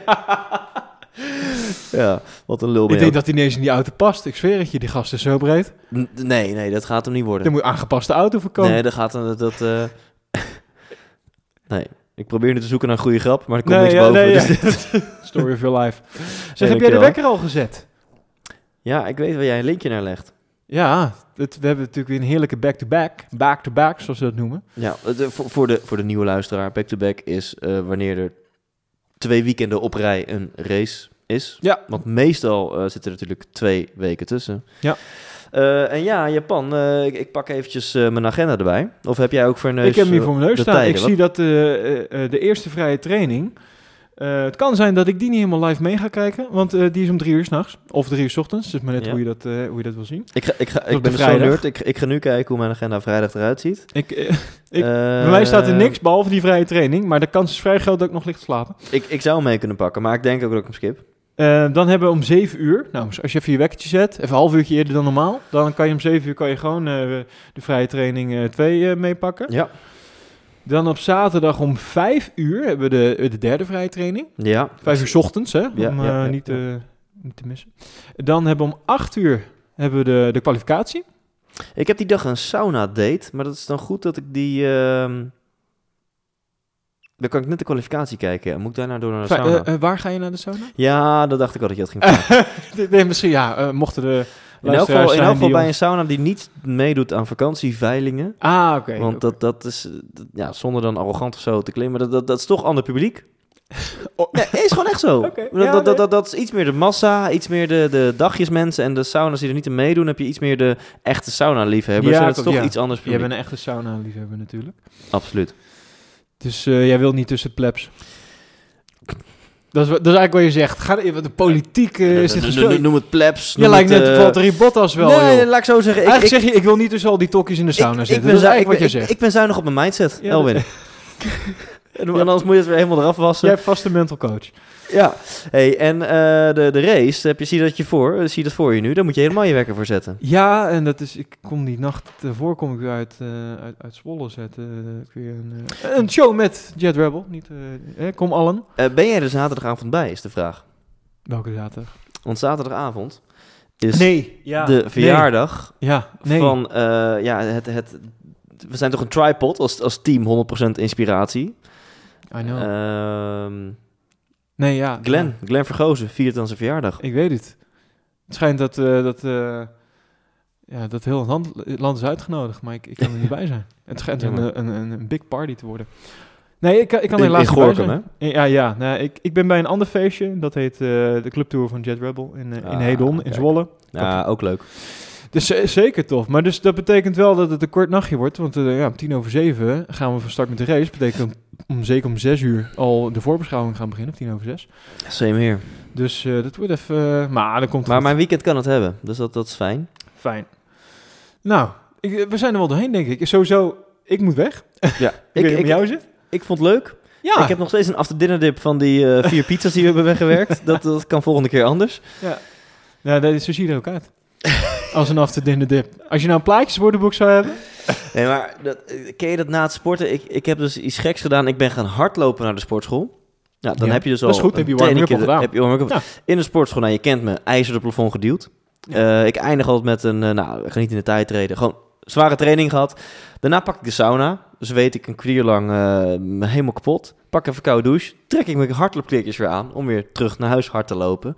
Speaker 1: ja, wat een lul
Speaker 2: ik denk dat hij ineens in die auto past. Ik zweer het je, die gast is zo breed.
Speaker 1: N- Nee, nee, dat gaat hem niet worden.
Speaker 2: moet je aangepaste auto voor komen.
Speaker 1: Nee, dat gaat hem... Dat, dat, eh, nee, ik probeer nu te zoeken naar een goede grap, maar er komt
Speaker 2: Nee,
Speaker 1: niks
Speaker 2: ja,
Speaker 1: boven.
Speaker 2: nee,
Speaker 1: dus.
Speaker 2: Story of your life. Zeg, heb jij de wekker al gezet?
Speaker 1: Ja, ik weet waar jij een linkje naar legt.
Speaker 2: Ja, het, we hebben natuurlijk weer een heerlijke back-to-back. Back-to-back, zoals ze dat noemen.
Speaker 1: Ja, het, eh, voor, voor, de, voor de nieuwe luisteraar, back-to-back is eh, wanneer er twee weekenden op rij een race is.
Speaker 2: Ja.
Speaker 1: Want meestal eh, zitten er natuurlijk twee weken tussen.
Speaker 2: Ja.
Speaker 1: Eh, en ja, Japan, eh, ik, ik pak eventjes mijn agenda erbij. Of heb jij ook voor een neus?
Speaker 2: ik heb hem hier voor mijn neus staan.
Speaker 1: tijden?
Speaker 2: ik
Speaker 1: Wat-
Speaker 2: zie dat de eerste vrije training... het kan zijn dat ik die niet helemaal live mee ga kijken, want die is om drie uur s'nachts. Of drie uur s ochtends, dus maar net
Speaker 1: Ja.
Speaker 2: hoe, je dat, hoe je dat wil zien.
Speaker 1: Ik, ga, ik, ga, ik ben dus zo nerd. Ik, ik ga nu kijken hoe mijn agenda vrijdag eruit ziet.
Speaker 2: Ik, Ik- bij mij staat er niks, behalve die vrije training. Maar de kans is vrij groot dat ik nog ligt te slapen.
Speaker 1: Ik, ik zou hem mee kunnen pakken, maar ik denk ook dat ik hem skip.
Speaker 2: Eh, dan hebben we om 7 uur, nou, als je even je wekkertje zet, even een half uurtje eerder dan normaal, dan kan je om 7 uur kan je gewoon eh, de vrije training 2 meepakken.
Speaker 1: Ja.
Speaker 2: Dan op zaterdag om 5 uur hebben we de, de derde vrije training.
Speaker 1: Ja.
Speaker 2: 5 uur 's ochtends, hè?
Speaker 1: Ja,
Speaker 2: om
Speaker 1: ja,
Speaker 2: eh,
Speaker 1: ja,
Speaker 2: niet, eh, te missen. Dan hebben we om 8 uur hebben we de, de kwalificatie.
Speaker 1: Ik heb die dag een sauna date, maar dat is dan goed dat ik die... Dan kan ik net de kwalificatie kijken. Moet ik daarna door naar de sauna?
Speaker 2: eh, eh, waar ga je naar de sauna?
Speaker 1: ja, dat dacht ik al dat je dat ging vragen.
Speaker 2: nee, misschien ja, eh, mochten de
Speaker 1: In elk geval, in elk geval bij een sauna die niet meedoet aan vakantieveilingen.
Speaker 2: Ah, oké.
Speaker 1: Want dat, dat is, dat- ja, zonder dan arrogant of zo te klimmen, dat, dat, dat is toch ander publiek.
Speaker 2: Oh.
Speaker 1: Ja, is gewoon echt zo. Dat,
Speaker 2: ja,
Speaker 1: dat, dat,
Speaker 2: nee.
Speaker 1: dat, dat is iets meer de massa, iets meer de, de dagjesmensen en de sauna's die er niet aan meedoen. heb je iets meer de echte sauna-liefhebbers.
Speaker 2: Ja,
Speaker 1: en dat is toch
Speaker 2: ja.
Speaker 1: iets anders publiek.
Speaker 2: bent een echte sauna-liefhebber natuurlijk.
Speaker 1: Absoluut.
Speaker 2: Dus eh, jij wil niet tussen plebs. Dat is, dat is eigenlijk wat je zegt. Ga, de politiek eh, is dit
Speaker 1: Noem- het plebs.
Speaker 2: Je
Speaker 1: noem
Speaker 2: lijkt
Speaker 1: het,
Speaker 2: net
Speaker 1: eh,
Speaker 2: Valtteri Bottas wel,
Speaker 1: nee,
Speaker 2: joh.
Speaker 1: laat ik zo zeggen. Ik,
Speaker 2: Eigenlijk
Speaker 1: ik,
Speaker 2: zeg je, ik wil niet tussen al die tokkies in de sauna
Speaker 1: ik-
Speaker 2: zitten.
Speaker 1: ik ben
Speaker 2: dat is eigenlijk wat je zegt.
Speaker 1: Ik ben zuinig op mijn mindset,
Speaker 2: Ja,
Speaker 1: Elwin. En anders moet je het weer helemaal eraf wassen.
Speaker 2: Jij hebt vast een mental coach.
Speaker 1: Ja. Hey, en eh, de, de race, heb je, zie je dat je voor? Zie je dat voor je nu? Daar moet je helemaal je wekker voor zetten.
Speaker 2: Ja, en dat is, ik kom die nacht ervoor kom ik weer uit, eh, uit, uit Zwolle zetten. Eh, weer een, eh, een show met Jet Rebel. Niet, eh, eh, kom allen.
Speaker 1: Eh, ben jij er zaterdagavond bij, is de vraag.
Speaker 2: Welke zaterdag?
Speaker 1: Want zaterdagavond is
Speaker 2: Nee, ja.
Speaker 1: de verjaardag
Speaker 2: Ja, nee.
Speaker 1: van... eh, ja, het, het, we zijn toch een tripod als, als team 100% inspiratie.
Speaker 2: I know.
Speaker 1: Ehm
Speaker 2: nee, ja.
Speaker 1: Glenn, Glenn Vergozen viert dan zijn verjaardag.
Speaker 2: Ik weet het. Het schijnt dat, eh, dat, eh, ja, dat heel het land, land is uitgenodigd, maar ik, ik kan er niet bij zijn. Het schijnt een, een, een, een big party te worden. Nee, ik, kan- ik kan er helaas
Speaker 1: in
Speaker 2: niet bij. Ja, ja. Nou, ik, ik ben bij een ander feestje. Dat heet eh, de Clubtour van Jet Rebel in, in
Speaker 1: Ah,
Speaker 2: Hedon, in. Zwolle.
Speaker 1: Ja, ook leuk.
Speaker 2: Dus ze- zeker tof. Maar dus dat betekent wel dat het een kort nachtje wordt. Want eh, ja, om tien over zeven gaan we van start met de race. betekent om, om zeker om zes uur al de voorbeschouwing gaan beginnen. Of tien over zes.
Speaker 1: Same here.
Speaker 2: Dus eh, dat wordt even... eh, maar dat komt
Speaker 1: Maar
Speaker 2: goed.
Speaker 1: mijn weekend kan het hebben, dus dat, dat is fijn.
Speaker 2: Fijn. Nou, ik, we zijn er wel doorheen, denk ik. Sowieso, ik moet weg.
Speaker 1: Ja,
Speaker 2: Ik,
Speaker 1: ik, ik,
Speaker 2: jou zit.
Speaker 1: ik vond het leuk.
Speaker 2: Ja.
Speaker 1: Ik heb nog steeds een after dinner dip van die vier pizza's die we hebben weggewerkt. Dat, dat kan volgende keer anders.
Speaker 2: ja. Nou, dat is, zo zie je er ook uit. Als een after dinner dip. Als je nou een plaatjeswoordenboek zou hebben.
Speaker 1: Nee, maar dat, ken je dat na het sporten? Ik, ik heb dus iets geks gedaan. Ik ben gaan hardlopen naar de sportschool. Ja, dan
Speaker 2: Ja,
Speaker 1: heb je dus
Speaker 2: dat
Speaker 1: al
Speaker 2: is goed. Heb je al gedaan.
Speaker 1: Heb je.
Speaker 2: Ja.
Speaker 1: In de sportschool, nou je kent me, ijzer de plafond geduwd.
Speaker 2: Ja.
Speaker 1: Eh, ik eindig altijd met een, eh, nou, ik ga niet in de tijd treden. Gewoon zware training gehad. Daarna pak ik de sauna. Dus weet ik een kwartier lang eh, helemaal kapot. Pak even een koude douche. Trek ik mijn hardloopkleertjes weer aan om weer terug naar huis hard te lopen.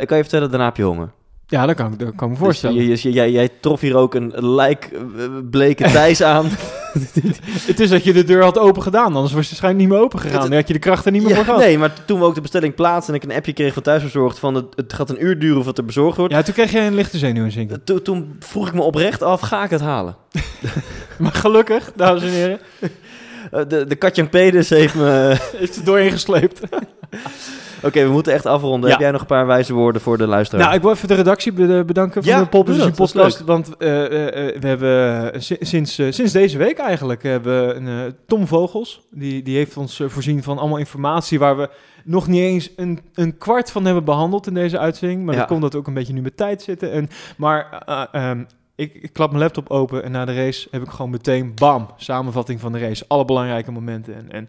Speaker 1: Ik kan je vertellen, daarna heb je honger.
Speaker 2: Ja, dat kan, ik- dat kan ik me voorstellen.
Speaker 1: Dus je, je- jij, jij trof hier ook een lijk eh, bleke Thijs aan.
Speaker 2: Het is dat je de deur had open gedaan. Anders was het waarschijnlijk niet meer open gegaan. Dan had je de kracht er niet meer
Speaker 1: Ja,
Speaker 2: voor gehad.
Speaker 1: nee, maar toen we ook de bestelling plaatsten en ik een appje kreeg van thuisbezorgd van het, het gaat een uur duren voordat er bezorgd wordt.
Speaker 2: Ja, toen kreeg je een lichte zenuwinzinking.
Speaker 1: To- toen vroeg ik me oprecht af, ga ik het halen?
Speaker 2: Maar gelukkig, dames en heren,
Speaker 1: Eh, de, de Katjan Peders heeft me...
Speaker 2: is het doorheen gesleept.
Speaker 1: Oké, we moeten echt afronden.
Speaker 2: Ja.
Speaker 1: Heb jij nog een paar wijze woorden voor de luisteraar?
Speaker 2: Nou, ik wil even de redactie be- bedanken van
Speaker 1: Ja,
Speaker 2: de Pole Position
Speaker 1: doe dat, dat is
Speaker 2: Podcast. Want eh, eh, eh, we hebben eh, si- sinds, eh, sinds deze week eigenlijk hebben we een, eh, Tom Vogels. Die, die heeft ons eh, voorzien van allemaal informatie waar we nog niet eens een, een kwart van hebben behandeld in deze uitzending. Maar
Speaker 1: Ja.
Speaker 2: dat komt dat ook een beetje nu met tijd zitten. En, maar eh, ehm, ik, ik klap mijn laptop open en na de race heb ik gewoon meteen, bam, samenvatting van de race. Alle belangrijke momenten. En, en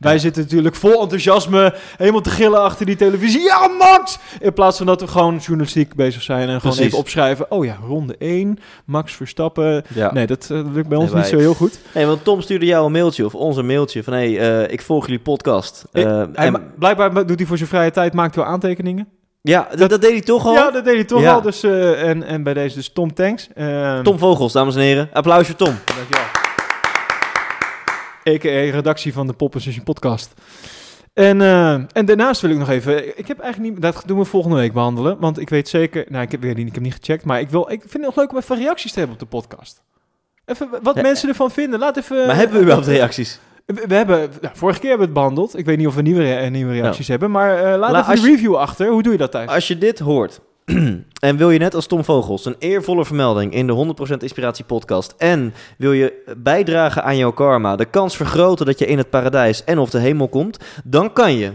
Speaker 2: wij
Speaker 1: Ja.
Speaker 2: zitten natuurlijk vol enthousiasme helemaal te gillen achter die televisie. Ja, Max! In plaats van dat we gewoon journalistiek bezig zijn en gewoon even opschrijven. Oh ja, ronde 1, Max Verstappen.
Speaker 1: ja.
Speaker 2: Nee, dat, eh, dat lukt bij ons
Speaker 1: Nee,
Speaker 2: niet
Speaker 1: wij-
Speaker 2: zo heel goed.
Speaker 1: Nee, want Tom stuurde jou een mailtje, of ons een mailtje, van hé, hey, eh, ik volg jullie podcast. Eh, en-
Speaker 2: blijkbaar doet hij voor zijn vrije tijd, maakt hij wel aantekeningen.
Speaker 1: Ja, dat, dat deed hij toch al?
Speaker 2: Ja, dat deed hij toch
Speaker 1: Ja.
Speaker 2: al. Dus, eh, en, en bij deze dus Tom Tanks. Ehm,
Speaker 1: Tom Vogels, dames en heren. Applausje, Tom.
Speaker 2: Dankjewel. Redactie van de Pop Position podcast. En, eh, en daarnaast wil ik nog even... Ik heb eigenlijk niet... Dat doen we volgende week behandelen. Want ik weet zeker... Nou, ik heb, weet niet, ik heb niet gecheckt. Maar ik, wil, ik vind het nog leuk om even reacties te hebben op de podcast. Even wat
Speaker 1: Ja.
Speaker 2: mensen ervan vinden. Laat even...
Speaker 1: maar hebben we überhaupt reacties?
Speaker 2: We, hebben... Nou, vorige keer hebben we het behandeld. Ik weet niet of we nieuwe, rea- nieuwe reacties hebben. Maar eh, laat
Speaker 1: La-
Speaker 2: even
Speaker 1: je-
Speaker 2: review achter. Hoe doe je dat thuis?
Speaker 1: Als je dit hoort en wil je net als Tom Vogels een eervolle vermelding in de 100% Inspiratie podcast en wil je bijdragen aan jouw karma, de kans vergroten dat je in het paradijs en of de hemel komt, dan kan je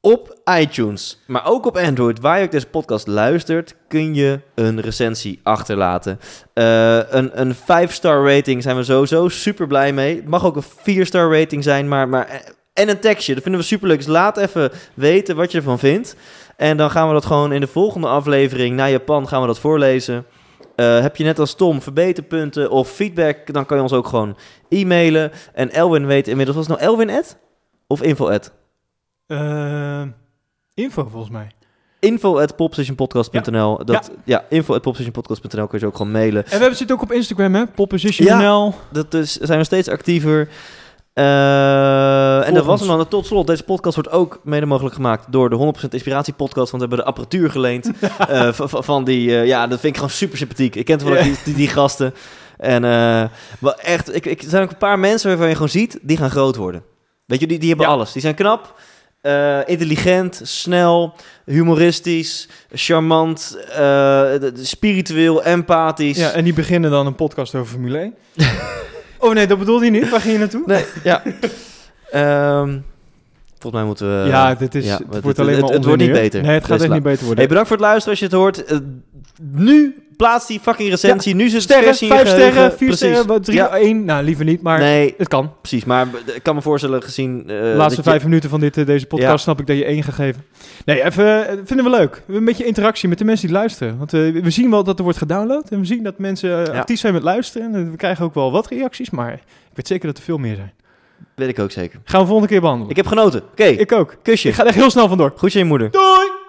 Speaker 1: op iTunes, maar ook op Android, waar je deze podcast luistert, kun je een recensie achterlaten. Eh, een een 5-star rating zijn we sowieso super blij mee. Het mag ook een 4-star rating zijn, maar, maar en een tekstje, dat vinden we super leuk. Dus laat even weten wat je ervan vindt. En dan gaan we dat gewoon in de volgende aflevering naar Japan gaan we dat voorlezen. Eh, heb je net als Tom verbeterpunten of feedback, dan kan je ons ook gewoon e-mailen. En Elwin weet inmiddels, was het nou Elwin? Of info at?
Speaker 2: Eh, info volgens mij.
Speaker 1: Info at poppositionpodcast.nl. Dat, ja. info at poppositionpodcast.nl kun je ook gewoon mailen.
Speaker 2: En we hebben zitten ook op Instagram, hè? Popposition.nl.
Speaker 1: Dat dus, zijn we steeds actiever. Eh, en dat was hem dan. Tot slot, deze podcast wordt ook mede mogelijk gemaakt door de 100% Inspiratie podcast. Want we hebben de apparatuur geleend eh, van die... ja, dat vind ik gewoon super sympathiek. Ik ken toevallig
Speaker 2: Ja.
Speaker 1: die, die, die gasten. En eh, wel echt, ik, ik, er zijn ook een paar mensen waarvan je gewoon ziet, die gaan groot worden. Weet je, die, die hebben
Speaker 2: Ja.
Speaker 1: alles. Die zijn knap, eh, intelligent, snel, humoristisch, charmant, eh, spiritueel, empathisch.
Speaker 2: Ja, en die beginnen dan een podcast over Formule 1. oh nee, dat bedoelde je niet. Waar ging je naartoe?
Speaker 1: Nee, ja. Ehm, volgens mij moeten we...
Speaker 2: ja, dit is,
Speaker 1: ja,
Speaker 2: het,
Speaker 1: het-
Speaker 2: wordt
Speaker 1: het-
Speaker 2: alleen maar
Speaker 1: het- het wordt niet beter.
Speaker 2: Nee, het gaat
Speaker 1: Dus
Speaker 2: echt niet beter worden.
Speaker 1: Hey, bedankt voor het luisteren als je het hoort. Eh, nu plaats die fucking recensie. nu het
Speaker 2: sterren, vijf
Speaker 1: geheugen.
Speaker 2: sterren, vier
Speaker 1: Precies.
Speaker 2: sterren, drie,
Speaker 1: Ja.
Speaker 2: één. Nou, liever niet, maar
Speaker 1: Nee,
Speaker 2: het kan.
Speaker 1: precies. Maar ik kan me voorstellen gezien... eh,
Speaker 2: De laatste
Speaker 1: je-
Speaker 2: vijf minuten van dit, eh, deze podcast
Speaker 1: Ja.
Speaker 2: snap ik dat je één gegeven. Nee, even, eh, vinden we leuk. Een beetje interactie met de mensen die luisteren. Want eh, we zien wel dat er wordt gedownload. En we zien dat mensen eh, actief zijn met luisteren. En we krijgen ook wel wat reacties, maar ik weet zeker dat er veel meer zijn.
Speaker 1: Weet ik ook zeker.
Speaker 2: Gaan we volgende keer behandelen.
Speaker 1: Ik heb genoten. Oké,
Speaker 2: ik ook.
Speaker 1: kusje.
Speaker 2: Ik ga er echt heel snel vandoor.
Speaker 1: Goed aan je moeder.
Speaker 2: Doei!